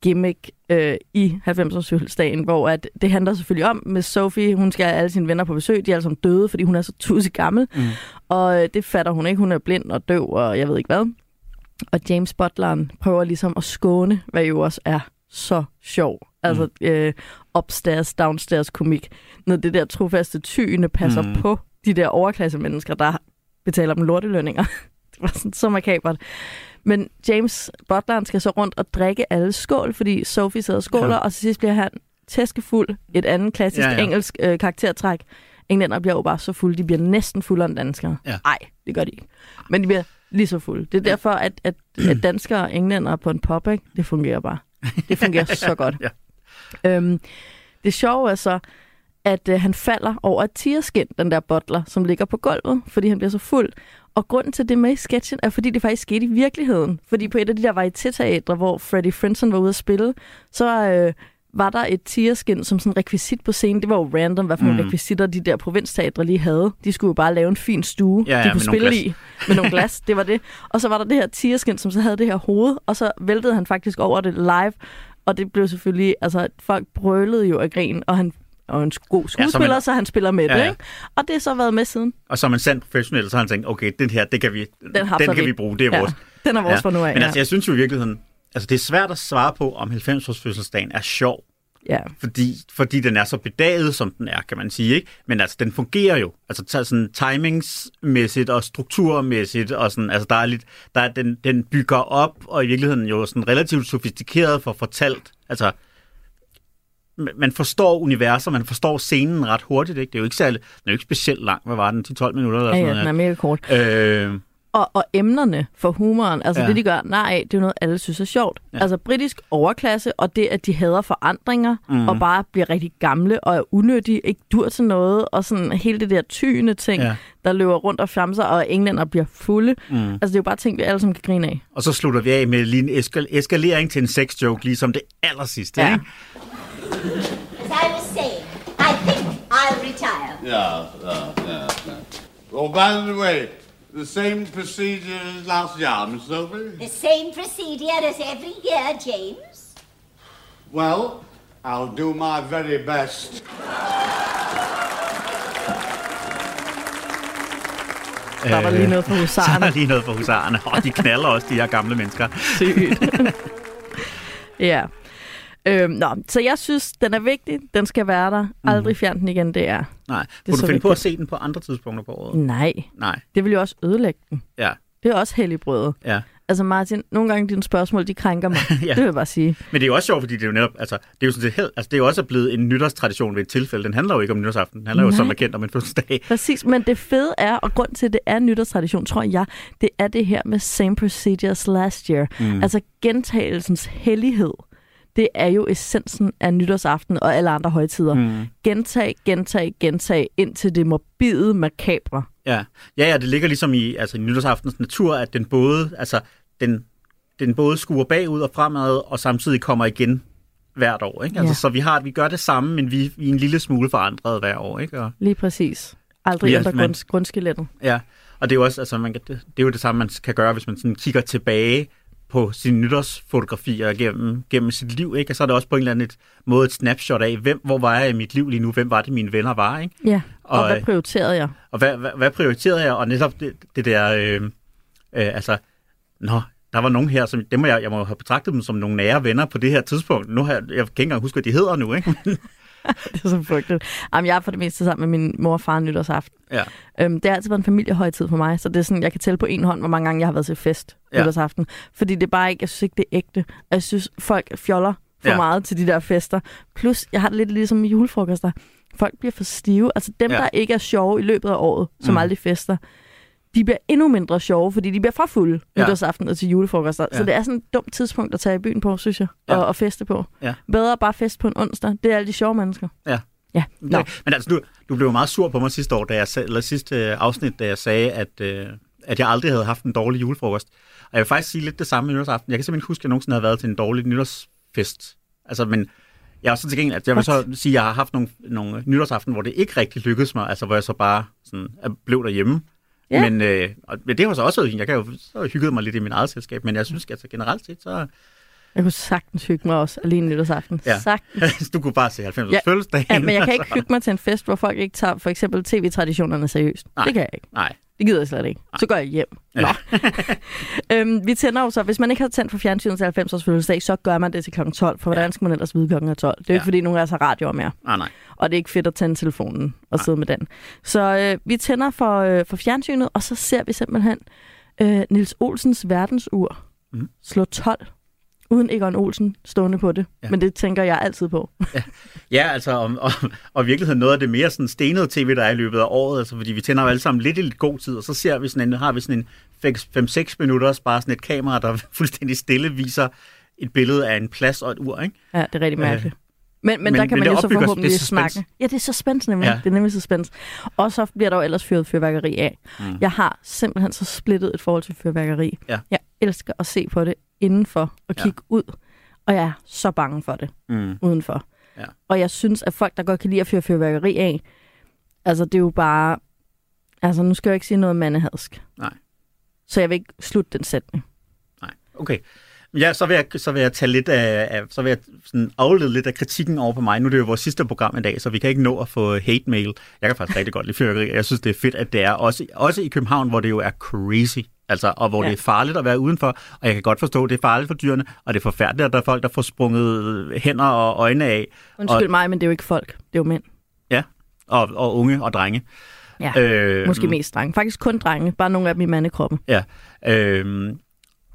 gimmick øh, i 90-års fødselsdagen, hvor at det handler selvfølgelig om med Sophie, hun skal have alle sine venner på besøg, de er alle sammen døde, fordi hun er så tusse gammel, Mm. og øh, det fatter hun ikke, hun er blind og døv, og jeg ved ikke hvad. Og James Butleren prøver ligesom at skåne, hvad jo også er så sjov. Altså mm. øh, upstairs, downstairs komik. Når det der trofaste tyende passer mm. på de der overklasse mennesker, der betaler dem lortelønninger. *laughs* det var sådan så makabert. Men James Butleren skal så rundt og drikke alle skål, fordi Sophie sidder og skåler, ja. og til sidst bliver han tæskefuld. Et andet klassisk ja, ja. engelsk øh, karaktertræk. Englænder bliver jo bare så fulde, de bliver næsten fuldere end danskere. Ja. Nej, det gør de ikke. Men de bliver lige så fulde. Det er derfor, at, at, at danskere og englænder på en pop, ikke? det fungerer bare. Det fungerer *laughs* så godt. Ja. Øhm, det sjove er så, at øh, han falder over et tierskin, den der butler, som ligger på gulvet, fordi han bliver så fuld. Og grunden til det med i sketchen er, fordi det faktisk skete i virkeligheden. Fordi på et af de der varietéteatre, hvor Freddie Frinson var ude at spille, så øh, var der et tierskin som sådan rekvisit på scenen. Det var jo random, hvad for nogle Mm. rekvisitter de der provinsteatre lige havde. De skulle jo bare lave en fin stue, Ja, ja, de kunne spille glas. i med nogle glas. Det var det. Og så var der det her tierskin, som så havde det her hoved, og så væltede han faktisk over det live. Og det blev selvfølgelig, altså folk brølede jo af grin, og han og en god skuespiller, ja, man- så han spiller med Ja, det, ikke? Og det har så været med siden. Og som en sand professionel, så har han tænkt, okay, den her, det kan vi, Den, den, kan vi. bruge, det er ja. vores. Den er vores ja. fra nu af. Men ja. altså, jeg synes jo i virkeligheden, altså det er svært at svare på, om 90-års fødselsdagen er sjov, ja. fordi, fordi den er så bedaget, som den er, kan man sige, ikke? Men altså, den fungerer jo. Altså, sådan timingsmæssigt og strukturmæssigt, og sådan, altså, der er lidt, der er, den, den bygger op, og i virkeligheden jo sådan relativt sofistikeret for fortalt. Altså, man- forstår universer, man forstår scenen ret hurtigt, ikke? Det er jo ikke særlig, den er jo ikke specielt lang, hvad var den, 10-12 minutter eller Ja, sådan ja, den er mega kort. Øh, Og, og emnerne for humoren, altså ja. Det, de gør, nej, det er jo noget, alle synes er sjovt. Ja. Altså britisk overklasse, og det, at de hader forandringer, mm. og bare bliver rigtig gamle og er unødige, ikke dur til noget, og sådan hele det der tyende ting, ja. Der løber rundt og flamser, og englænder bliver fulde. Mm. Altså det er jo bare ting, vi alle sammen kan grine af. og så slutter vi af med lige en eskal- eskalering til en sex joke, ligesom det aller sidste, Ja. ikke? As I was saying, I think I'll retire. Yeah, yeah, yeah, yeah. Oh, by the way, the same procedure as last year, Miss Sophie? The same procedure as every year, James. Well, I'll do my very best. Der var lige noget for Så er husarerne. *laughs* der lige noget for husarerne. Og de knaller også, de her gamle mennesker. Sygt. *laughs* ja. Øhm, nå, så jeg synes, den er vigtig. Den skal være der. Aldrig fjern den igen, det er. Nej. Kunne du finde på vigtigt. at se den på andre tidspunkter på året? Nej, Nej. det vil jo også ødelægge den. Ja. Det er også helligbrødet. Ja. Altså Martin, nogle gange dine spørgsmål, de krænker mig. *laughs* ja. Det vil jeg bare sige. Men det er jo også sjovt, fordi det er jo netop, altså, det er jo sådan set helt, altså, det er jo også blevet en nytårstradition ved et tilfælde. Den handler jo ikke om nytårsaften. Den handler jo Nej. som bekendt om en fødselsdag. Præcis, men det fede er, og grund til, at det er nytårstradition, tror jeg, det er det her med same procedures last year. Mm. Altså gentagelsens hellighed. Det er jo essensen af nytårsaften og alle andre højtider. Mm. Gentag, gentag, gentag, indtil det morbide makabre. Ja. ja, ja, det ligger ligesom i, altså, i nytårsaftens natur, at den både, altså, den, den både skuer bagud og fremad, og samtidig kommer igen hvert år. Ikke? Altså, Ja. Så vi, har, vi gør det samme, men vi, vi er en lille smule forandret hver år. Ikke? Og, Lige præcis. Aldrig Ja, ændre grundskelettet. Ja, og det er jo også, altså, man kan, det, det er jo det samme, man kan gøre, hvis man sådan kigger tilbage på sine nytårsfotografier gennem, gennem sit liv, ikke? Og så er det også på en eller anden et, måde et snapshot af, hvem, hvor var jeg i mit liv lige nu, hvem var det, mine venner var, ikke? Ja, og, og hvad øh, prioriterede jeg? Og hvad, hvad, hvad prioriterede jeg? Og netop det, det der, øh, øh, altså, nå, der var nogen her, som, dem må jeg, jeg må have betragtet dem som nogle nære venner på det her tidspunkt. Nu har jeg, jeg kan ikke engang huske, hvad de hedder nu, ikke? *laughs* *laughs* Det er så frygteligt. Jamen, jeg er for det meste sammen med min mor og far nytårsaften. ja. Øhm, det har altid været en familiehøjtid for mig, så det er sådan, jeg kan tælle på en hånd, hvor mange gange jeg har været til fest Ja. nytårsaften. Fordi det er bare ikke, jeg synes ikke, det er ægte. Jeg synes, folk fjoller for Ja. meget til de der fester. Plus, jeg har det lidt ligesom med julefrokoster. Folk bliver for stive. Altså dem, Ja. der ikke er sjove i løbet af året, som mm. aldrig fester, de bliver endnu mindre sjove, fordi de bliver for fulde Ja. ja. nytårsaften og til julefrokoster. Ja. Ja. Så det er sådan et dumt tidspunkt at tage i byen på, synes jeg, Ja. og, og feste på. Ja. Bedre bare fest på en onsdag. Det er alle de sjove mennesker. Ja. Ja, Nå. Okay. Men altså, du, du blev meget sur på mig sidste år, da jeg eller sidste øh, afsnit, da jeg sagde, at, øh, at jeg aldrig havde haft en dårlig julefrokost. Og jeg vil faktisk sige lidt det samme nytårsaften. Jeg kan simpelthen ikke huske, at jeg nogensinde havde været til en dårlig nytårsfest. Altså, men jeg er så til gengæld, at jeg vil så sige, at jeg har haft nogle, nogle nytårsaften, hvor det ikke rigtig lykkedes mig, altså hvor jeg så bare sådan, blev derhjemme. Ja. Men, øh, og, det har så også været. Jeg kan jo så hygget mig lidt i min eget selskab, men jeg synes altså generelt set, så Jeg kunne sagtens hygge mig også alene nytårsaften. Ja. Sagtens. *laughs* du kunne bare se 90 Ja. fødselsdagen. Ja, men jeg kan *laughs* ikke hygge mig til en fest, hvor folk ikke tager for eksempel tv-traditionerne seriøst. Nej. Det kan jeg ikke. Nej, Det gider jeg slet ikke. Så går jeg hjem. Nå. *laughs* øhm, vi tænder jo så, hvis man ikke har tændt for fjernsynet til 90 års fødselsdag, så gør man det til kl. 12, for hvordan skal man ellers vide klokken er 12? Det er jo Ja. ikke, fordi nogen af os har radioer mere. Ah, nej. Og det er ikke fedt at tænde telefonen og sidde med den. Så øh, vi tænder for, øh, for fjernsynet, og så ser vi simpelthen øh, Nils Olsens verdensur Mm. slå 12, uden Egon Olsen stående på det. Ja. Ja. Men det tænker jeg altid på. *laughs* Ja, altså, og, og, og virkeligheden noget af det mere sådan stenede tv, der er i løbet af året, altså, fordi vi tænder jo alle sammen lidt i lidt god tid, og så ser vi sådan en, har vi sådan en 5-6 minutter, bare sådan et kamera, der *laughs* fuldstændig stille viser et billede af en plads og et ur, ikke? Ja, det er rigtig mærkeligt. Men, men, men- der kan men man jo så forhåbentlig snakke. Ja, det er suspense nemlig. Ja. Ja. Det er nemlig suspense. Og så bliver der jo ellers fyret fyrværkeri af. Mm. Jeg har simpelthen så splittet et forhold til fyrværkeri. Ja. Jeg elsker at se på det indenfor og Ja. kigge ud. Og jeg er så bange for det Mm. udenfor. Ja. Og jeg synes, at folk, der godt kan lide at fyre fyrværkeri af, altså det er jo bare... Altså nu skal jeg jo ikke sige noget mandehadsk. Nej. Så jeg vil ikke slutte den sætning. Nej, okay. Ja, så vil jeg, så vil jeg tage lidt af, af så vil jeg sådan aflede lidt af kritikken over på mig. Nu er det jo vores sidste program i dag, så vi kan ikke nå at få hate mail. Jeg kan faktisk rigtig godt lide fyrværkeri, jeg synes, det er fedt, at det er også, også i København, hvor det jo er crazy. Altså, og hvor ja. Ja. det er farligt at være udenfor, og jeg kan godt forstå, at det er farligt for dyrene, og det er forfærdeligt, at der er folk, der får sprunget hænder og øjne af, Undskyld Og- mig, men det er jo ikke folk. Det er jo mænd. og, og unge og drenge. Ja. Øh, Måske mest drenge. Faktisk kun drenge. Bare nogle af dem i mandekroppen. Ja. Øhm,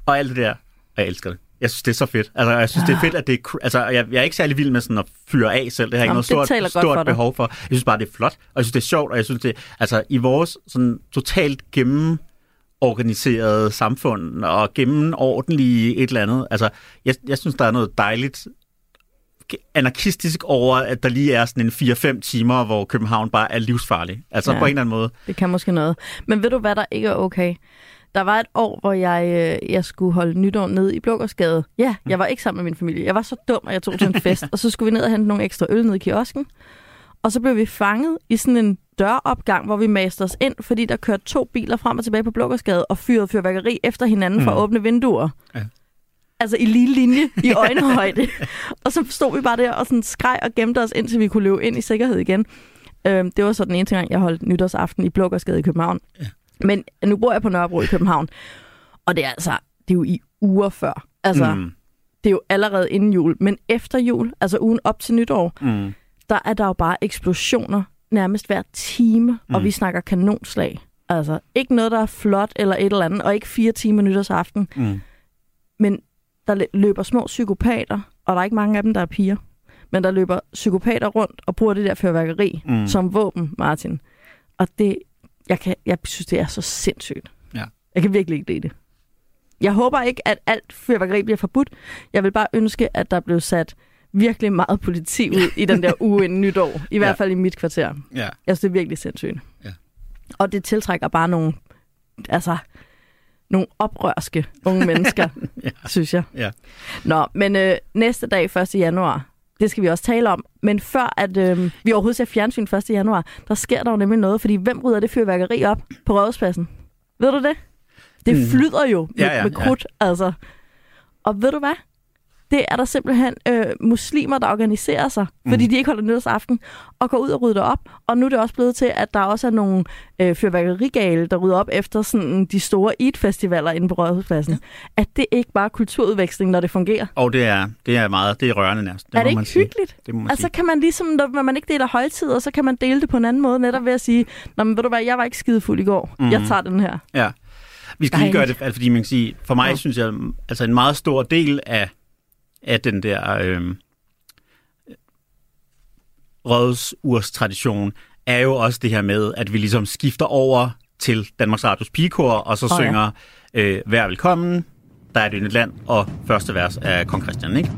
og alt det der, og jeg elsker det. Jeg synes, det er så fedt. Altså, jeg synes, det er fedt, at det er... Altså, jeg, jeg er ikke særlig vild med sådan at fyre af selv. Det har jeg ikke noget stort, stort for behov for. Jeg synes bare, det er flot, og jeg synes, det er sjovt, og jeg synes, det Altså, i vores sådan totalt gennemorganiserede samfund, og gennemordentlige et eller andet, altså, jeg, jeg synes, der er noget dejligt anarkistisk over, at der lige er sådan en 4-5 timer, hvor København bare er livsfarlig. Altså Ja. på en eller anden måde. Det kan måske noget. Men ved du, hvad der ikke er okay? Der var et år, hvor jeg, øh, jeg skulle holde nytår ned i Blågårdsgade. Ja, jeg var ikke sammen med min familie. Jeg var så dum, at jeg tog til en fest. *laughs* og så skulle vi ned og hente nogle ekstra øl ned i kiosken. Og så blev vi fanget i sådan en døropgang, hvor vi maste os ind, fordi der kørte to biler frem og tilbage på Blågårdsgade og fyrede fyrværkeri efter hinanden for Mm. at åbne vinduer. Ja. Altså i lige linje, i *laughs* øjenhøjde. og så stod vi bare der og sådan skreg og gemte os, indtil vi kunne løbe ind i sikkerhed igen. Øhm, det var så den eneste gang, jeg holdt nytårsaften i Blågårdsgade i København. Ja. Men nu bor jeg på Nørrebro i København, og det er altså, det er jo i uger før. Altså, mm. Mm, det er jo allerede inden jul. Men efter jul, altså ugen op til nytår, mm, der er der jo bare eksplosioner nærmest hver time, mm. og vi snakker kanonslag. Altså, ikke noget, der er flot eller et eller andet, og ikke fire timer nytårsaften, mm. men der lø- løber små psykopater, og der er ikke mange af dem, der er piger, men der løber psykopater rundt og bruger det der fyrværkeri mm. som våben, Martin. Og det, jeg, kan, jeg synes, det er så sindssygt. Ja. Jeg kan virkelig ikke lide det. Jeg håber ikke, at alt fyrværkeri bliver forbudt. Jeg vil bare ønske, at der blev sat virkelig meget politi ud i den der uge inden nytår. I hvert Ja. fald i mit kvarter. Ja. Jeg synes, det er virkelig sindssygt. Ja. Og det tiltrækker bare nogle, altså, nogle oprørske unge mennesker, *laughs* Ja. synes jeg. Ja. Nå, men øh, næste dag, 1. januar, det skal vi også tale om. Men før at øh, vi overhovedet ser fjernsyn 1. januar, der sker der jo nemlig noget, fordi hvem rydder det fyrværkeri op på rådhuspladsen? Ved du det? Det Mm. flyder jo med, Ja, ja, med ja. krudt, altså. Og ved du hvad? Det er der simpelthen øh, muslimer, der organiserer sig, Mm. fordi de ikke holder nytårsaften, og går ud og rydder op. Og nu er det også blevet til, at der også er nogle øh, fyrværkerigale, der rydder op efter sådan, de store Eid-festivaler inde på Rådhuspladsen. Ja. At det ikke bare er kulturudveksling, når det fungerer. Og det er, det er meget, det er rørende næsten. er det ikke man sige. hyggeligt? Det må man Altså sige. kan man ligesom, når man ikke deler højtider, så kan man dele det på en anden måde, netop ved at sige, Nå, men ved du hvad, jeg var ikke skide fuld i går. Mhm. Mm. Jeg tager den her. Ja. Vi skal lige gøre det, altså, fordi man kan sige, for mig Ja. synes jeg, altså en meget stor del af, af den der øh, rådsurstradition er jo også det her med, at vi ligesom skifter over til Danmarks Radios pigekor, og så oh, ja. synger øh, Vær velkommen, der er et yndigt land, og første vers af Kong Christian, ikke?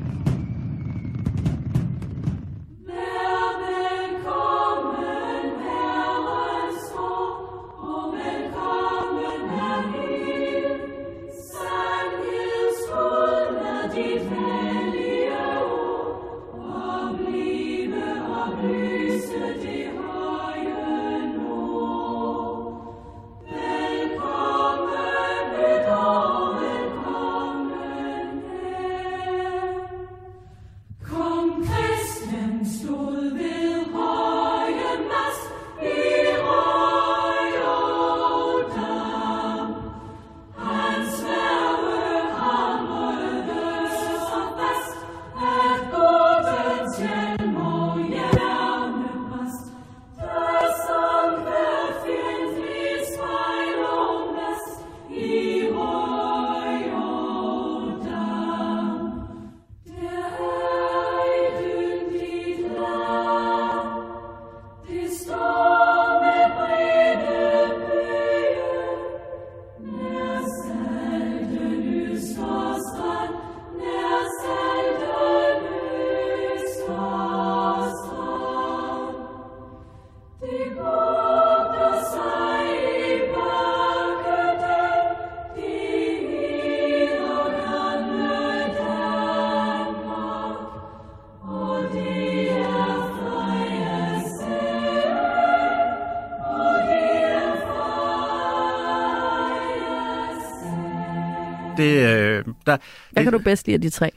Der, Hvad kan du bedst lide af de tre,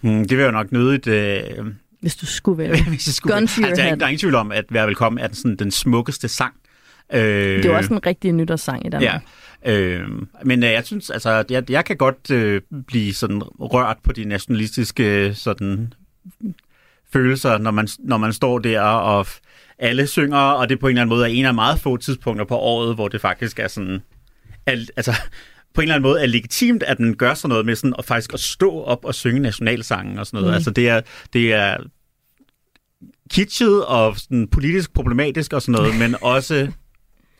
hmm, det vil jo nok nødigt... Øh, hvis du skulle vælge? *laughs* hvis jeg skulle, Gun altså, der, er, der er ingen tvivl om, at Vær Velkommen er den, sådan, den smukkeste sang. Øh, Det er jo også en rigtig nytårssang i Danmark. Ja. Øh, men øh, jeg synes, altså, jeg, jeg kan godt øh, blive sådan rørt på de nationalistiske sådan, følelser, når man, når man står der og alle synger, og det på en eller anden måde er en af meget få tidspunkter på året, hvor det faktisk er sådan, al, altså på en eller anden måde er legitimt, at den gør sådan noget med sådan, at faktisk at stå op og synge nationalsangen og sådan noget. Mm. Altså det er, det er kitschet og sådan politisk problematisk og sådan noget, men *laughs* også,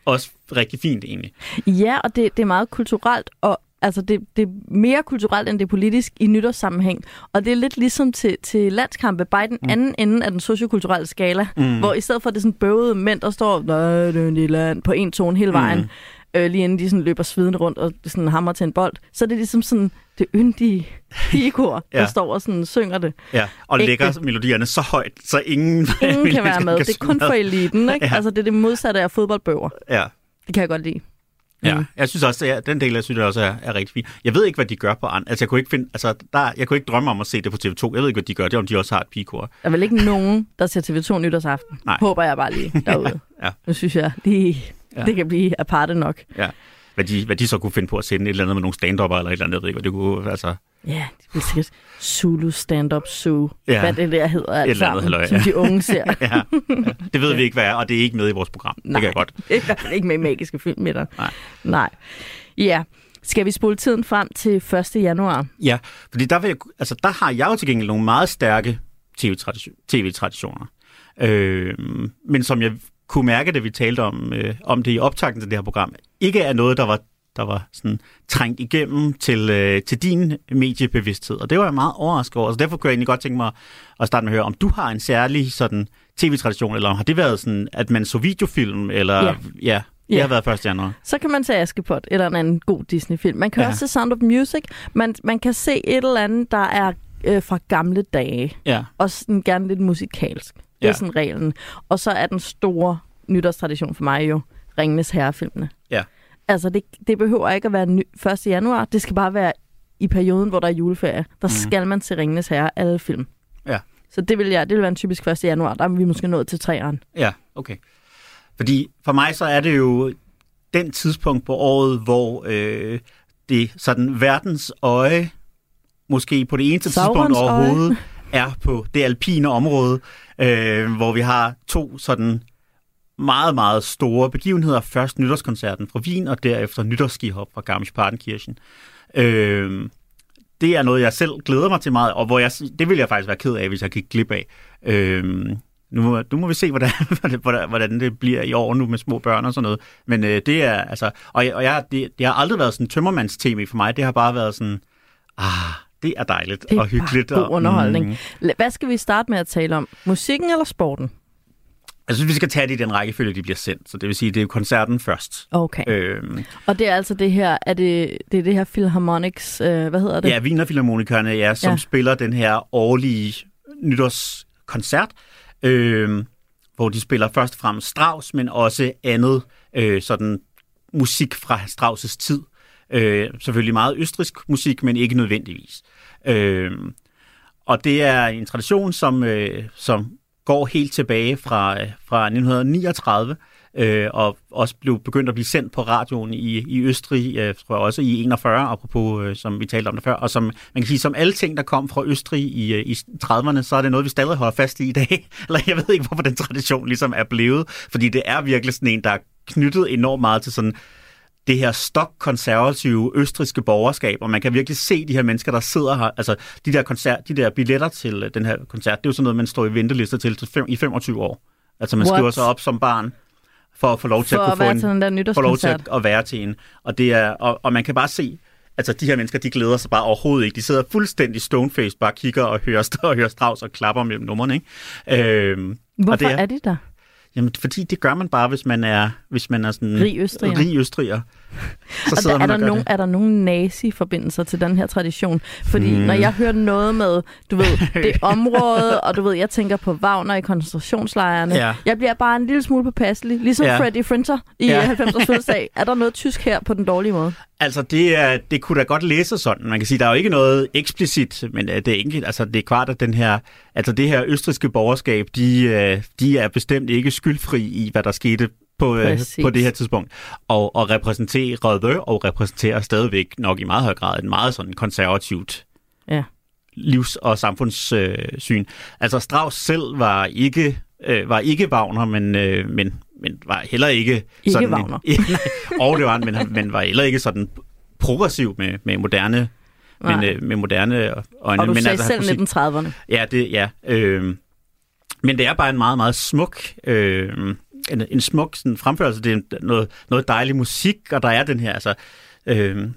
også rigtig fint egentlig. Ja, og det, det er meget kulturelt, og altså det, det er mere kulturelt, end det er politisk i nytårssammenhæng. Og det er lidt ligesom til, til landskampe, bare i den Mm. anden ende af den sociokulturelle skala, mm. hvor i stedet for det sådan bøvede mænd, der står "Nå, det er land på en tone hele vejen, mm. Øh, lige inden de sådan løber svidende rundt og sådan hammer til en bold, så er det ligesom sådan det yndige pigekor, ja. *laughs* Ja. der står og sådan synger det. Ja, og Ægte. lægger melodierne så højt, så ingen, Ingen *laughs* kan være med. Det er kun for eliten, ikke? *laughs* Ja. Altså det er det modsatte af fodboldbøger. Ja, Det kan jeg godt lide. ja. Mm. Jeg synes også, at den del, jeg synes jeg også er, er rigtig fin. Jeg ved ikke, hvad de gør på andre. Altså, jeg kunne ikke finde, altså, der, jeg kunne ikke drømme om at se det på TV2. Jeg ved ikke, hvad de gør. Det er, om de også har et pigekor. Der er vel ikke nogen, der ser TV2 nytårsaften. Nej. Håber jeg bare lige derude. Ja. Nu synes jeg lige, Ja. det kan blive aparte nok. Ja. Hvad de, hvad de så kunne finde på at sende et eller andet med nogle stand eller et eller andet. Jeg ved ikke, det kunne, altså, Ja, det bliver sikkert Zulu Stand-Up Zoo. Ja. Hvad det der hedder alt eller andet sammen, halløj, som ja. de unge ser. ja, *laughs* ja. Det ved vi ikke, hvad er, og det er ikke med i vores program. Det kan jeg godt. Det i hvert fald ikke med i magiske film med dig. Nej. Nej. Ja. Skal vi spole tiden frem til 1. januar? Ja, fordi der, vil jeg, altså, der har jeg jo til gengæld nogle meget stærke TV-tradition- TV-traditioner. Øh, men som jeg kunne mærke, da vi talte om, øh, om det i optakten til det her program, ikke er noget, der var, der var sådan trængt igennem til, øh, til din mediebevidsthed. Og det var jeg meget overrasket over. Så derfor kunne jeg egentlig godt tænke mig at starte med at høre, om du har en særlig sådan tv-tradition, eller har det været sådan, at man så videofilm, eller Ja. ja det Ja. har været 1. januar. Så kan man se Askepot eller en anden god Disney-film. Man kan Ja. også se Sound of Music. Man, man kan se et eller andet, der er øh, fra gamle dage. Ja, og sådan gerne lidt musikalsk. Det er Ja. sådan reglen. Og så er den store nytårstradition for mig jo Ringenes Herre-filmene. Ja. Altså, det, det behøver ikke at være ny, 1. januar. Det skal bare være i perioden, hvor der er juleferie. Der Mhm. skal man se Ringenes Herre, alle film. Ja. Så det vil, jeg, det vil være en typisk 1. januar. Der er vi måske nået til træeren. Ja, okay. Fordi for mig så er det jo den tidspunkt på året, hvor øh, det sådan verdens øje, måske på det eneste Saurons tidspunkt øje er på det alpine område, øh, hvor vi har to sådan meget, meget store begivenheder. Først nytårskoncerten fra Wien, og derefter nytårsskihop fra Garmisch-Partenkirchen. Øh, det er noget, jeg selv glæder mig til meget, og hvor jeg, det vil jeg faktisk være ked af, hvis jeg gik glip af. Øh, nu, må- nu må vi se, *laughs* hvordan, hvordan, hvordan det bliver i år nu med små børn og sådan noget. Men øh, det er, altså, og, jeg, og jeg, det, det har aldrig været sådan tømmermands-tv for mig. Det har bare været sådan, ah, det er dejligt Det er og hyggeligt. god og, underholdning. Mm, Hvad skal vi starte med at tale om? Musikken eller sporten? jeg synes, vi skal tage det i den rækkefølge, de bliver sendt. Så det vil sige, det er koncerten først. Okay. Øhm, Og det er altså det her, er det, det er det her Philharmonics, øh, hvad hedder det? ja, Wiener Philharmonikerne, ja, som Ja. spiller den her årlige nytårskoncert, øhm, hvor de spiller først og fremmest Strauss, men også andet øh, sådan musik fra Strauss' tid. Øh, selvfølgelig meget østrisk musik, men ikke nødvendigvis. Øh, og det er en tradition, som, øh, som går helt tilbage fra, øh, fra 1939, øh, og også blev begyndt at blive sendt på radioen i, i Østrig, øh, tror jeg også i 41, apropos, øh, som vi talte om det før, og som man kan sige, som alle ting, der kom fra Østrig i, øh, i 30'erne, så er det noget, vi stadig holder fast i i dag. *laughs* Eller jeg ved ikke, hvorfor den tradition ligesom er blevet, fordi det er virkelig sådan en, der er knyttet enormt meget til sådan det her stok-konservative østriske borgerskab, og man kan virkelig se de her mennesker, der sidder her. Altså, de der, koncert, de der billetter til øh, den her koncert, det er jo sådan noget, man står i ventelister til, til fem, i 25 år. Altså, man What? skriver sig op som barn for at få lov til For at kunne at få være en, til den der få lov til at, at være til en. Og, det er, og, og man kan bare se, altså de her mennesker, de glæder sig bare overhovedet ikke. De sidder fuldstændig stonefaced, bare kigger og hører, og hører Strauss og klapper mellem numrene. Ikke? Øhm, Hvorfor og det er, er de der? Jamen, fordi det gør man bare, hvis man er, hvis man er sådan Rig østriger. rig østriger. Så Og der, er, der nogen, det. er der nogen nazi-forbindelser til den her tradition? Fordi mm. når jeg hører noget med, du ved, det *laughs* område, og du ved, jeg tænker på Wagner i koncentrationslejrene, Ja. jeg bliver bare en lille smule påpasselig. Ligesom Ja. Freddie Frinter i Ja. ja. 90'ers fødselsdag. *laughs* Er der noget tysk her på den dårlige måde? Altså, det, er, det kunne da godt læse sådan. Man kan sige, der er jo ikke noget eksplicit, men øh, det er ikke, altså, det er klart, at den her, altså, det her østriske borgerskab, de, øh, de er bestemt ikke skyldfri i, hvad der skete på, øh, på det her tidspunkt. Og, og repræsenterede og repræsenterer stadigvæk nok i meget høj grad et meget sådan konservativt Ja. livs- og samfundssyn. Øh, syn. altså Strauss selv var ikke øh, var ikke Wagner, men, øh, men, men var heller ikke... Ikke sådan, Wagner. *laughs* Nej, og det var han, men, men var heller ikke sådan progressiv med, med moderne men, øh, med moderne øjne. Og du men sagde altså, selv musik- 1930'erne. Ja, det, ja. Øh, men det er bare en meget, meget smuk, øh, en, en smuk sådan, fremførelse. Det er en- noget, noget dejlig musik, og der er den her altså, øh,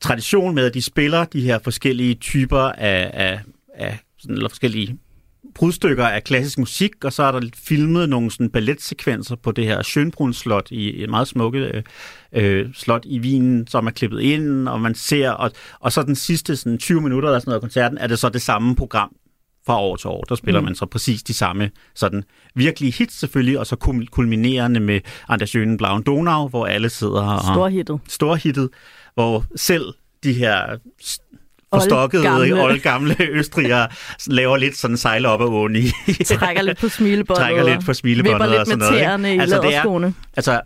tradition med, at de spiller de her forskellige typer af, af, af sådan, eller forskellige brudstykker af klassisk musik, og så er der filmet nogle sådan balletsekvenser på det her Schönbrunn slot i et meget smukke øh, øh, slot i Wien, som er klippet ind, og man ser, og, og så den sidste sådan 20 minutter eller sådan noget af koncerten, er det så det samme program fra år til år. Der spiller mm. man så præcis de samme sådan virkelige hits selvfølgelig, og så kul- kulminerende med Anders Schönen Blauen Donau, hvor alle sidder og Storhittet. storhittet, hvor selv de her forstokkede, Oldgamle. oldgamle *laughs* østrigere laver lidt sådan sejler op ad åen i. Trækker lidt på smilebåndet. Trækker lidt på smilebåndet lidt og sådan noget, ikke? Altså, det er-. Altså,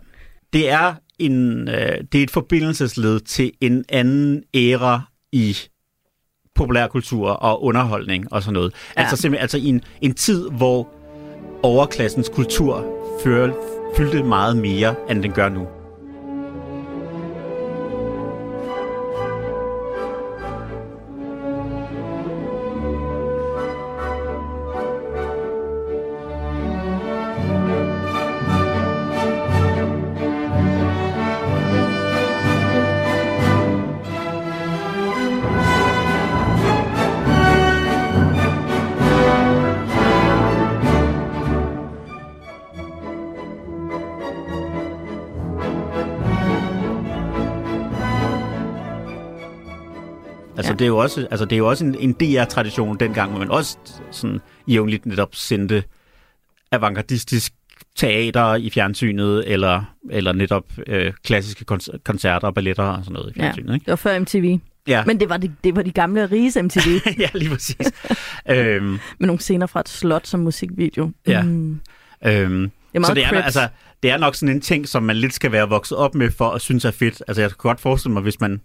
det er, en, øh, det er et forbindelsesled til en anden æra i populærkultur og underholdning og sådan noget. Ja. Altså simpelthen altså i en, en tid, hvor overklassens kultur fører, fyldte meget mere, end den gør nu. Det er jo også, altså, det er jo også en, en DR-tradition dengang, hvor man også sådan jævnligt netop sendte avantgardistisk teater i fjernsynet, eller, eller netop øh, klassiske kon- koncerter og balletter og sådan noget i Ja, fjernsynet. Ikke? det var før MTV. Ja, Men det var de, det var de gamle riges MTV, *laughs* ja lige præcis. øhm, med nogle scener fra et slot som musikvideo. Ja. Mm. øhm, Det er så det er, Crips. altså, det er nok sådan en ting, som man lidt skal være vokset op med for at synes er fedt. Altså jeg kan godt forestille mig, hvis man,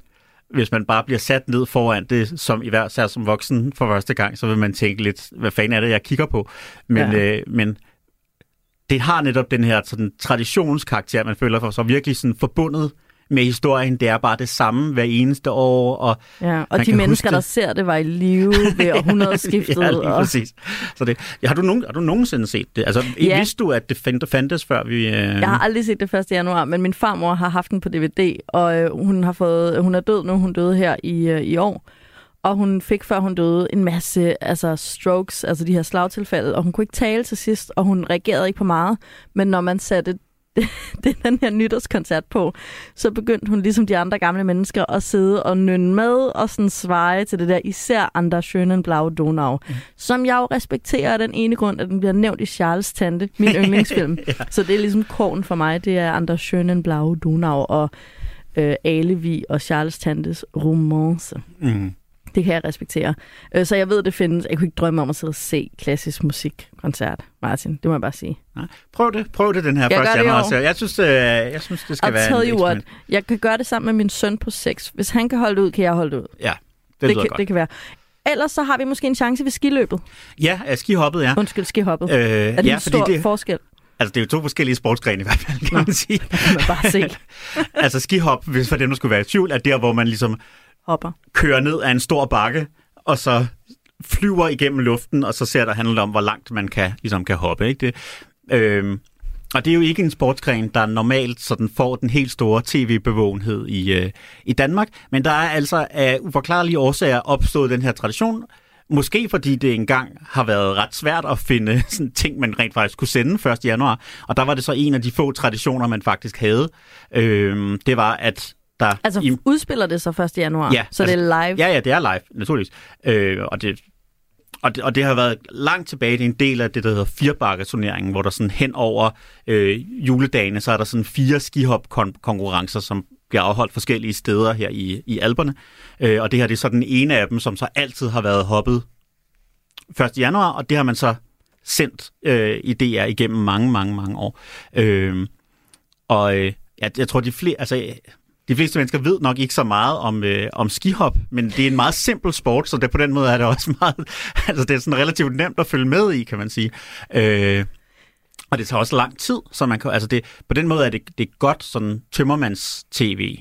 hvis man bare bliver sat ned foran det, som i hver sær som voksen for første gang, så vil man tænke lidt, hvad fanden er det, jeg kigger på? Men, Ja. øh, men det har netop den her sådan, traditionskarakter, man føler for sig virkelig sådan forbundet med historien. Det er bare det samme hver eneste år, og Ja, og de mennesker, der ser det, var i live *laughs* ved århundredeskiftet. ja, lige og... præcis. Så det, ja, har, du nogen, har du nogensinde set det? Altså, Ja. vidste du, at det fandt- fandtes, før vi... Øh... Jeg har aldrig set det 1. januar, men min farmor har haft den på DVD, og øh, hun har fået, hun er død nu, hun døde her i, øh, i år. Og hun fik, før hun døde, en masse altså strokes, altså de her slagtilfælde, og hun kunne ikke tale til sidst, og hun reagerede ikke på meget. Men når man satte det, *laughs* den her nytårskoncert på, så begyndte hun ligesom de andre gamle mennesker at sidde og nynne med og sådan sveje til det der, især Anders Schönen Blau Donau, mm. som jeg jo respekterer af den ene grund, at den bliver nævnt i Charles Tante, min *laughs* yndlingsfilm. ja. Så det er ligesom korn for mig, det er Anders Schönen Blau Donau og øh, Alevi og Charles Tantes romance. Mm. Det kan jeg respektere. Øh, så jeg ved, det findes. Jeg kunne ikke drømme om at sidde og se klassisk musikkoncert, Martin. Det må jeg bare sige. Nej. Prøv det. Prøv det den her Jeg gør første det i januar. år. Så jeg synes, øh, jeg synes, det skal Og være tell you what, jeg kan gøre det sammen med min søn på 6. Hvis han kan holde det ud, kan jeg holde det ud. Ja, det, Det, kan, godt. det kan være. Ellers så har vi måske en chance ved skiløbet. Ja, er skihoppet, ja. Undskyld, skihoppet. Øh, er det ja, en stor det, forskel? altså, det er jo to forskellige sportsgrene i hvert fald, kan Nå. man sige. Det *laughs* kan man bare se. *laughs* altså skihop, hvis for dem, der skulle være i tvivl, er der, hvor man ligesom Hopper. kører ned af en stor bakke, og så flyver igennem luften, og så ser der handler om, hvor langt man kan, ligesom kan hoppe. Ikke? Det, øhm, og det er jo ikke en sportsgren, der normalt sådan får den helt store tv-bevågenhed i, øh, i Danmark, men der er altså af uforklarlige årsager opstået den her tradition, Måske fordi det engang har været ret svært at finde *laughs* sådan ting, man rent faktisk kunne sende 1. januar. Og der var det så en af de få traditioner, man faktisk havde. Øhm, det var, at der... Altså, i, udspiller det så 1. januar? Ja, så altså- det er live? Ja, ja, det er live, naturligvis. Øh, og, det, og, det, og det har været langt tilbage. Det er en del af det, der hedder firebakketurneringen, hvor der sådan hen over øh, juledagene, så er der sådan fire skihop-konkurrencer, som bliver afholdt forskellige steder her i, i Alperne. Øh, og det her det er så den ene af dem, som så altid har været hoppet 1. januar, og det har man så sendt øh, i DR igennem mange, mange, mange år. Øh, og øh, jeg, jeg tror, de flere, altså, de fleste mennesker ved nok ikke så meget om, øh, om skihop, men det er en meget simpel sport, så det, på den måde er det også *laughs* meget, altså det er sådan relativt nemt at følge med i, kan man sige. Øh, og det tager også lang tid, så man kan, altså det, på den måde er det, det er godt sådan tømmermands-tv.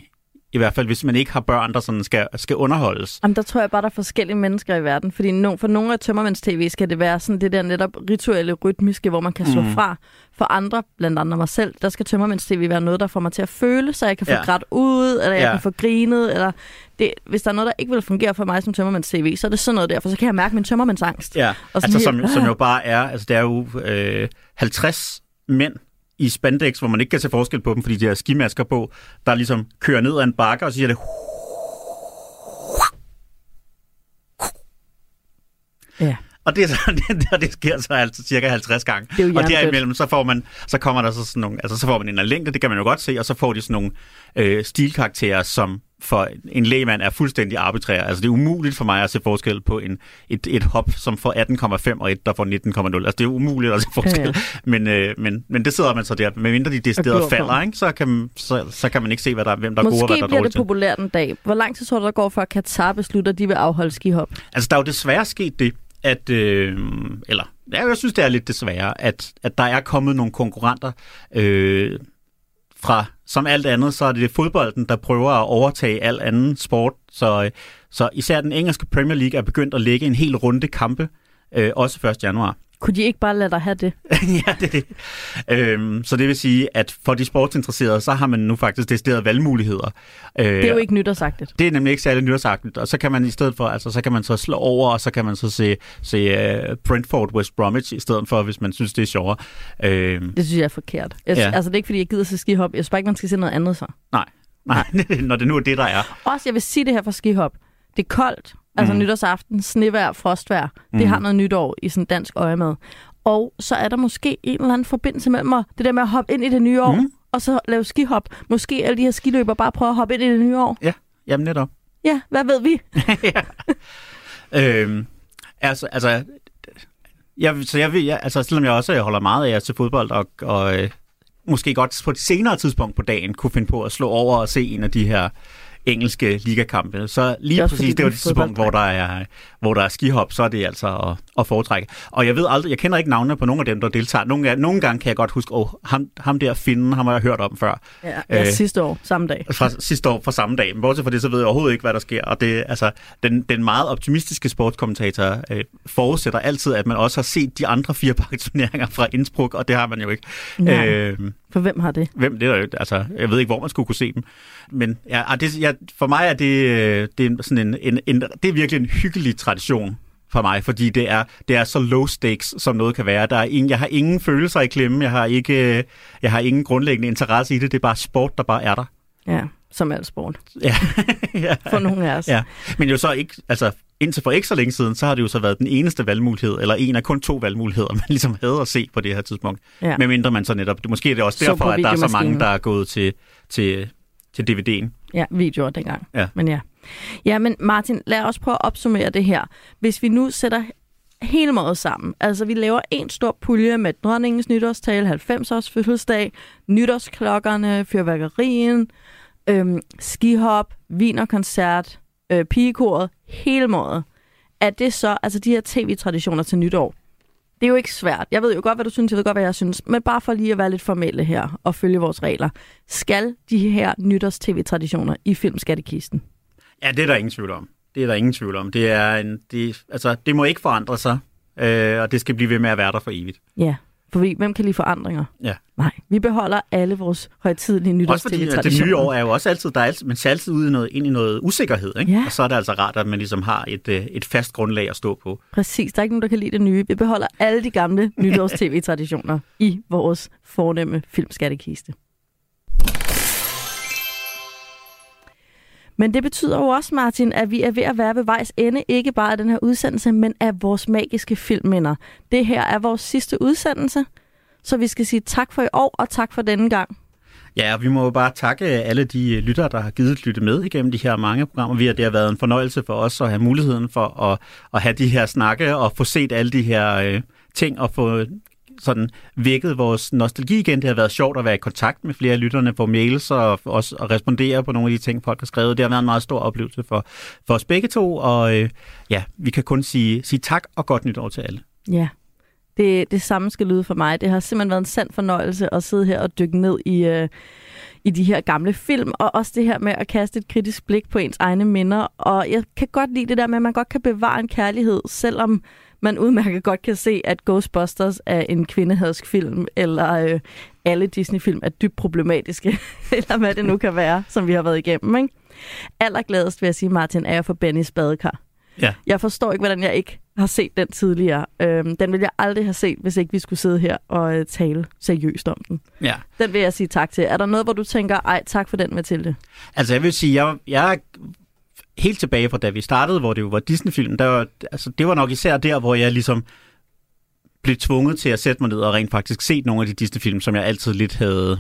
I hvert fald, hvis man ikke har børn, der sådan skal, skal underholdes. Jamen, der tror jeg bare, der er forskellige mennesker i verden. Fordi no, for nogle af tømmermænds tv skal det være sådan det der netop rituelle, rytmiske, hvor man kan slå mm. fra. For andre, blandt andre mig selv, der skal tømmermænds tv være noget, der får mig til at føle, så jeg kan få Ja. grædt ud, eller jeg Ja. kan få grinet. Eller det, hvis der er noget, der ikke vil fungere for mig som tømmermænds tv, så er det sådan noget der, for så kan jeg mærke min tømmermænds angst. Ja, Og altså som, helt- som jo bare er, altså det er jo øh, 50 mænd i spandex, hvor man ikke kan se forskel på dem, fordi de har skimasker på, der ligesom kører ned ad en bakke, og så siger det... Ja. Og *laughs* det, det, og det sker så altså cirka 50 gange. Det er og derimellem, så, får man, så kommer der så sådan nogle, altså så får man en længde, det kan man jo godt se, og så får de sådan nogle øh, stilkarakterer, som for en lægmand er fuldstændig arbitrære. Altså det er umuligt for mig at se forskel på en, et, et hop, som får 18,5 og et, der får 19,0. Altså det er umuligt at se forskel. Ja, Ja. Men, øh, men, men det sidder man så der. Medmindre de glor decideret falder, ikke? Så, kan, man- så, så kan man ikke se, hvad der, hvem der er gode og hvad Måske der er bliver dårlige det populært en dag. Hvor lang tid tror du, der går, før Katar beslutter, at de vil afholde skihop? Altså, der er jo desværre sket det, at, øh, eller ja, jeg synes, det er lidt desværre, at, at der er kommet nogle konkurrenter øh, fra, som alt andet, så er det fodbolden, der prøver at overtage al anden sport. Så, øh, så især den engelske Premier League er begyndt at lægge en hel runde kampe, øh, også 1. januar. Kunne de ikke bare lade dig have det? *laughs* ja, det er det. Øhm, så det vil sige, at for de sportsinteresserede, så har man nu faktisk decideret valgmuligheder. Øh, Det er jo ikke nytårsagtigt. det er nemlig ikke særlig nytårsagtigt, og så kan man i stedet for, altså så kan man så slå over, og så kan man så se, se uh, Brentford West Bromwich i stedet for, hvis man synes, det er sjovere. Øh, Det synes jeg er forkert. Jeg, Ja. Altså, det er ikke, fordi jeg gider se skihop. Jeg synes bare ikke, man skal se noget andet så. nej, nej, *laughs* når det nu er det, der er. Også, jeg vil sige det her for skihop. Det er koldt. Altså Mm. mm. nytårsaften, snevejr, frostvejr. Mm. Mm. Det har noget nytår i sådan dansk øje med. Og så er der måske en eller anden forbindelse mellem at- det der med at hoppe ind i det nye år, Mm. mm. og så lave skihop. Måske alle de her skiløber bare prøve at hoppe ind i det nye år. Jamen netop. Ja, hvad ved vi? *laughs* Øhm, altså, altså, jeg, så jeg, vil, jeg, altså, selvom jeg også holder meget af at se fodbold, og, og øh, måske godt på et senere tidspunkt på dagen kunne finde på at slå over og se en af de her engelske ligakampe. Så lige præcis fordi, det var det tidspunkt, hvor der, er, hvor der er skihop, så er det altså at, at foretrække. Og jeg ved aldrig, jeg kender ikke navnene på nogle af dem, der deltager. Nogle, nogle gange kan jeg godt huske, åh, ham, ham der finden, ham har jeg hørt om før. Ja, ja Øh. sidste år, samme dag. Fra sidste år fra samme dag. Men bortset fra det, så ved jeg overhovedet ikke, hvad der sker. Og det, altså, den, den meget optimistiske sportskommentator øh, forudsætter altid, at man også har set de andre fire paketurneringer fra Innsbruck, og det har man jo ikke. Nej. Øh, For hvem har det? hvem det er der jo, altså, jeg ved ikke, hvor man skulle kunne se dem. Men ja, det, jeg, for mig er det, øh, det er sådan en, en, en, det er virkelig en hyggelig tradition for mig, fordi det er, det er så low stakes, som noget kan være. Der er ingen, jeg har ingen følelser i klemme, jeg har, ikke, øh, jeg har ingen grundlæggende interesse i det, det er bare sport, der bare er der. Ja, som alt sport. Ja. *laughs* ja. For nogle af os. Ja, men jo så ikke, altså indtil for ikke så længe siden, så har det jo så været den eneste valgmulighed, eller en af kun to valgmuligheder, man ligesom havde at se på det her tidspunkt. Ja. Med mindre man så netop, det, måske er det også Så derfor, at der er så mange, der er gået til, til, til DVD'en. Ja, videoer dengang. Ja. Men ja. Ja, men Martin, lad os prøve at opsummere det her. Hvis vi nu sætter hele måde sammen, altså vi laver en stor pulje med dronningens nytårstale, 90-års fødselsdag, nytårsklokkerne, fyrværkerien, øhm, skihop, vinerkoncert, øh, pigekoret, hele måden. Er det så, altså de her tv-traditioner til nytår, det er jo ikke svært. Jeg ved jo godt, hvad du synes, jeg ved godt, hvad jeg synes. Men bare for lige at være lidt formelle her og følge vores regler. Skal de her nytårs-tv-traditioner i filmskattekisten? Ja, det er der ingen tvivl om. Det er der ingen tvivl om. Det, er en, det, altså, det må ikke forandre sig, øh, og det skal blive ved med at være der for evigt. Ja, for vi- hvem kan lide forandringer? Ja. Nej, vi beholder alle vores fordi at det nye år er jo også altid, der er altid, man ser altid ud i noget, ind i noget usikkerhed, ikke? Ja. og så er det altså rart, at man ligesom har et, øh, et fast grundlag at stå på. Præcis, der er ikke nogen, der kan lide det nye. Vi beholder alle de gamle *laughs* nytårs-tv-traditioner i vores fornemme filmskattekiste. Men det betyder jo også, Martin, at vi er ved at være ved vejs ende, ikke bare af den her udsendelse, men af vores magiske filmminder. Det her er vores sidste udsendelse, så vi skal sige tak for i år, og tak for denne gang. Ja, og vi må jo bare takke øh, alle de øh, lyttere, der har givet lytte med igennem de her mange programmer. Vi har, det har været en fornøjelse for os at have muligheden for at, at have de her snakke og få set alle de her øh, ting og få sådan vækket vores nostalgi igen. Det har været sjovt at være i kontakt med flere af lytterne på mails og også at respondere på nogle af de ting, folk har skrevet. Det har været en meget stor oplevelse for, for os begge to, og øh, ja, vi kan kun sige, sige tak og godt nytår til alle. Ja, det, det samme skal lyde for mig. Det har simpelthen været en sand fornøjelse at sidde her og dykke ned i, øh, i de her gamle film, og også det her med at kaste et kritisk blik på ens egne minder. Og jeg kan godt lide det der med, at man godt kan bevare en kærlighed, selvom man udmærket godt kan se, at Ghostbusters er en kvindehadsk film, eller øh, alle Disney-film er dybt problematiske, *laughs* eller hvad det nu kan være, som vi har været igennem. Ikke? Allergladest vil jeg sige, Martin, er jeg for Bennys badekar. Ja. Jeg forstår ikke, hvordan jeg ikke har set den tidligere. Øhm, den ville jeg aldrig have set, hvis ikke vi skulle sidde her og øh, tale seriøst om den. Ja. Den vil jeg sige tak til. Er der noget, hvor du tænker, ej, tak for den, Mathilde? Altså jeg vil sige, jeg, jeg helt tilbage fra da vi startede, hvor det jo var Disney-film, der var, altså, det var nok især der, hvor jeg ligesom blev tvunget til at sætte mig ned og rent faktisk se nogle af de Disney-film, som jeg altid lidt havde,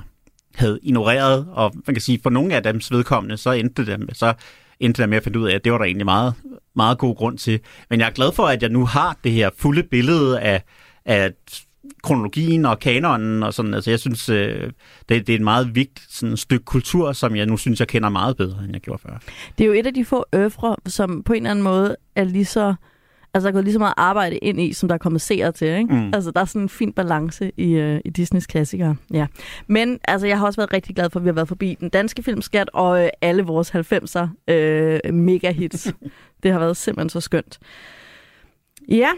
havde ignoreret. Og man kan sige, for nogle af dem vedkommende, så endte det, med, så endte det med at finde ud af, at det var der egentlig meget, meget god grund til. Men jeg er glad for, at jeg nu har det her fulde billede af, af kronologien og kanonen og sådan. Altså, jeg synes, øh, det, det er et meget vigtigt sådan, stykke kultur, som jeg nu synes, jeg kender meget bedre, end jeg gjorde før. Det er jo et af de få øvre, som på en eller anden måde er lige så... Altså, der er gået lige så meget arbejde ind i, som der er kommet seere til, ikke? Mm. Altså, der er sådan en fin balance i, øh, i Disneys klassikere, ja. Men, altså, jeg har også været rigtig glad for, at vi har været forbi den danske filmskat og øh, alle vores 90'er øh, mega hits. *laughs* det har været simpelthen så skønt. Ja,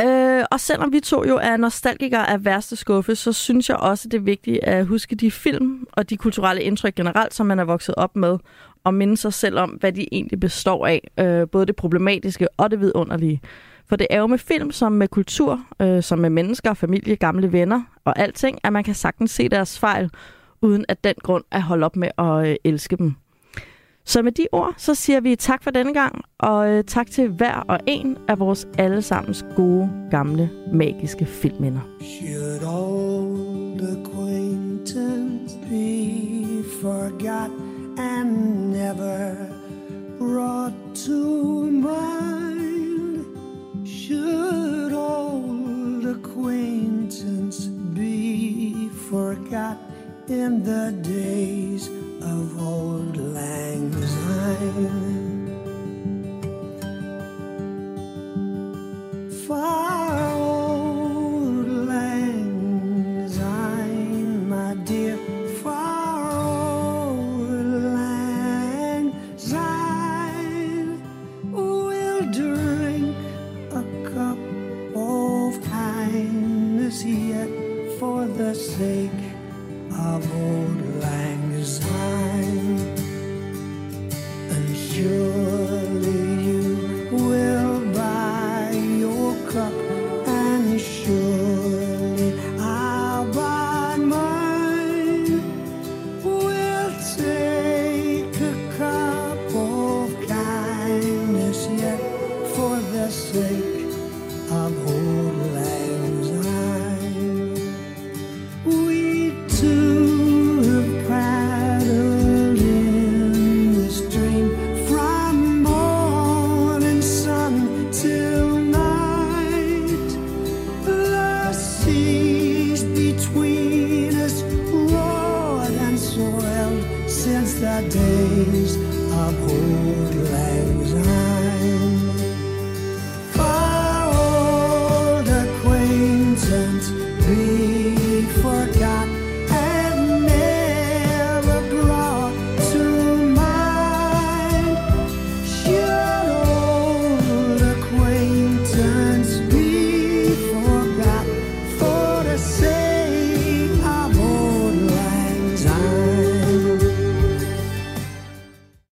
Øh, og selvom vi to jo er nostalgikere af værste skuffe, så synes jeg også, det er vigtigt at huske de film og de kulturelle indtryk generelt, som man er vokset op med, og minde sig selv om, hvad de egentlig består af. Øh, både det problematiske og det vidunderlige. For det er jo med film som med kultur, øh, som med mennesker, familie, gamle venner og alting, at man kan sagtens se deres fejl, uden at den grund at holde op med at øh, elske dem. Så med de ord, så siger vi tak for denne gang, og øh, tak til hver og en af vores allesammens gode, gamle, magiske filmminder. Should old acquaintance be forgot and never brought to mind? Should old acquaintance be forgot in the days of old lang syne?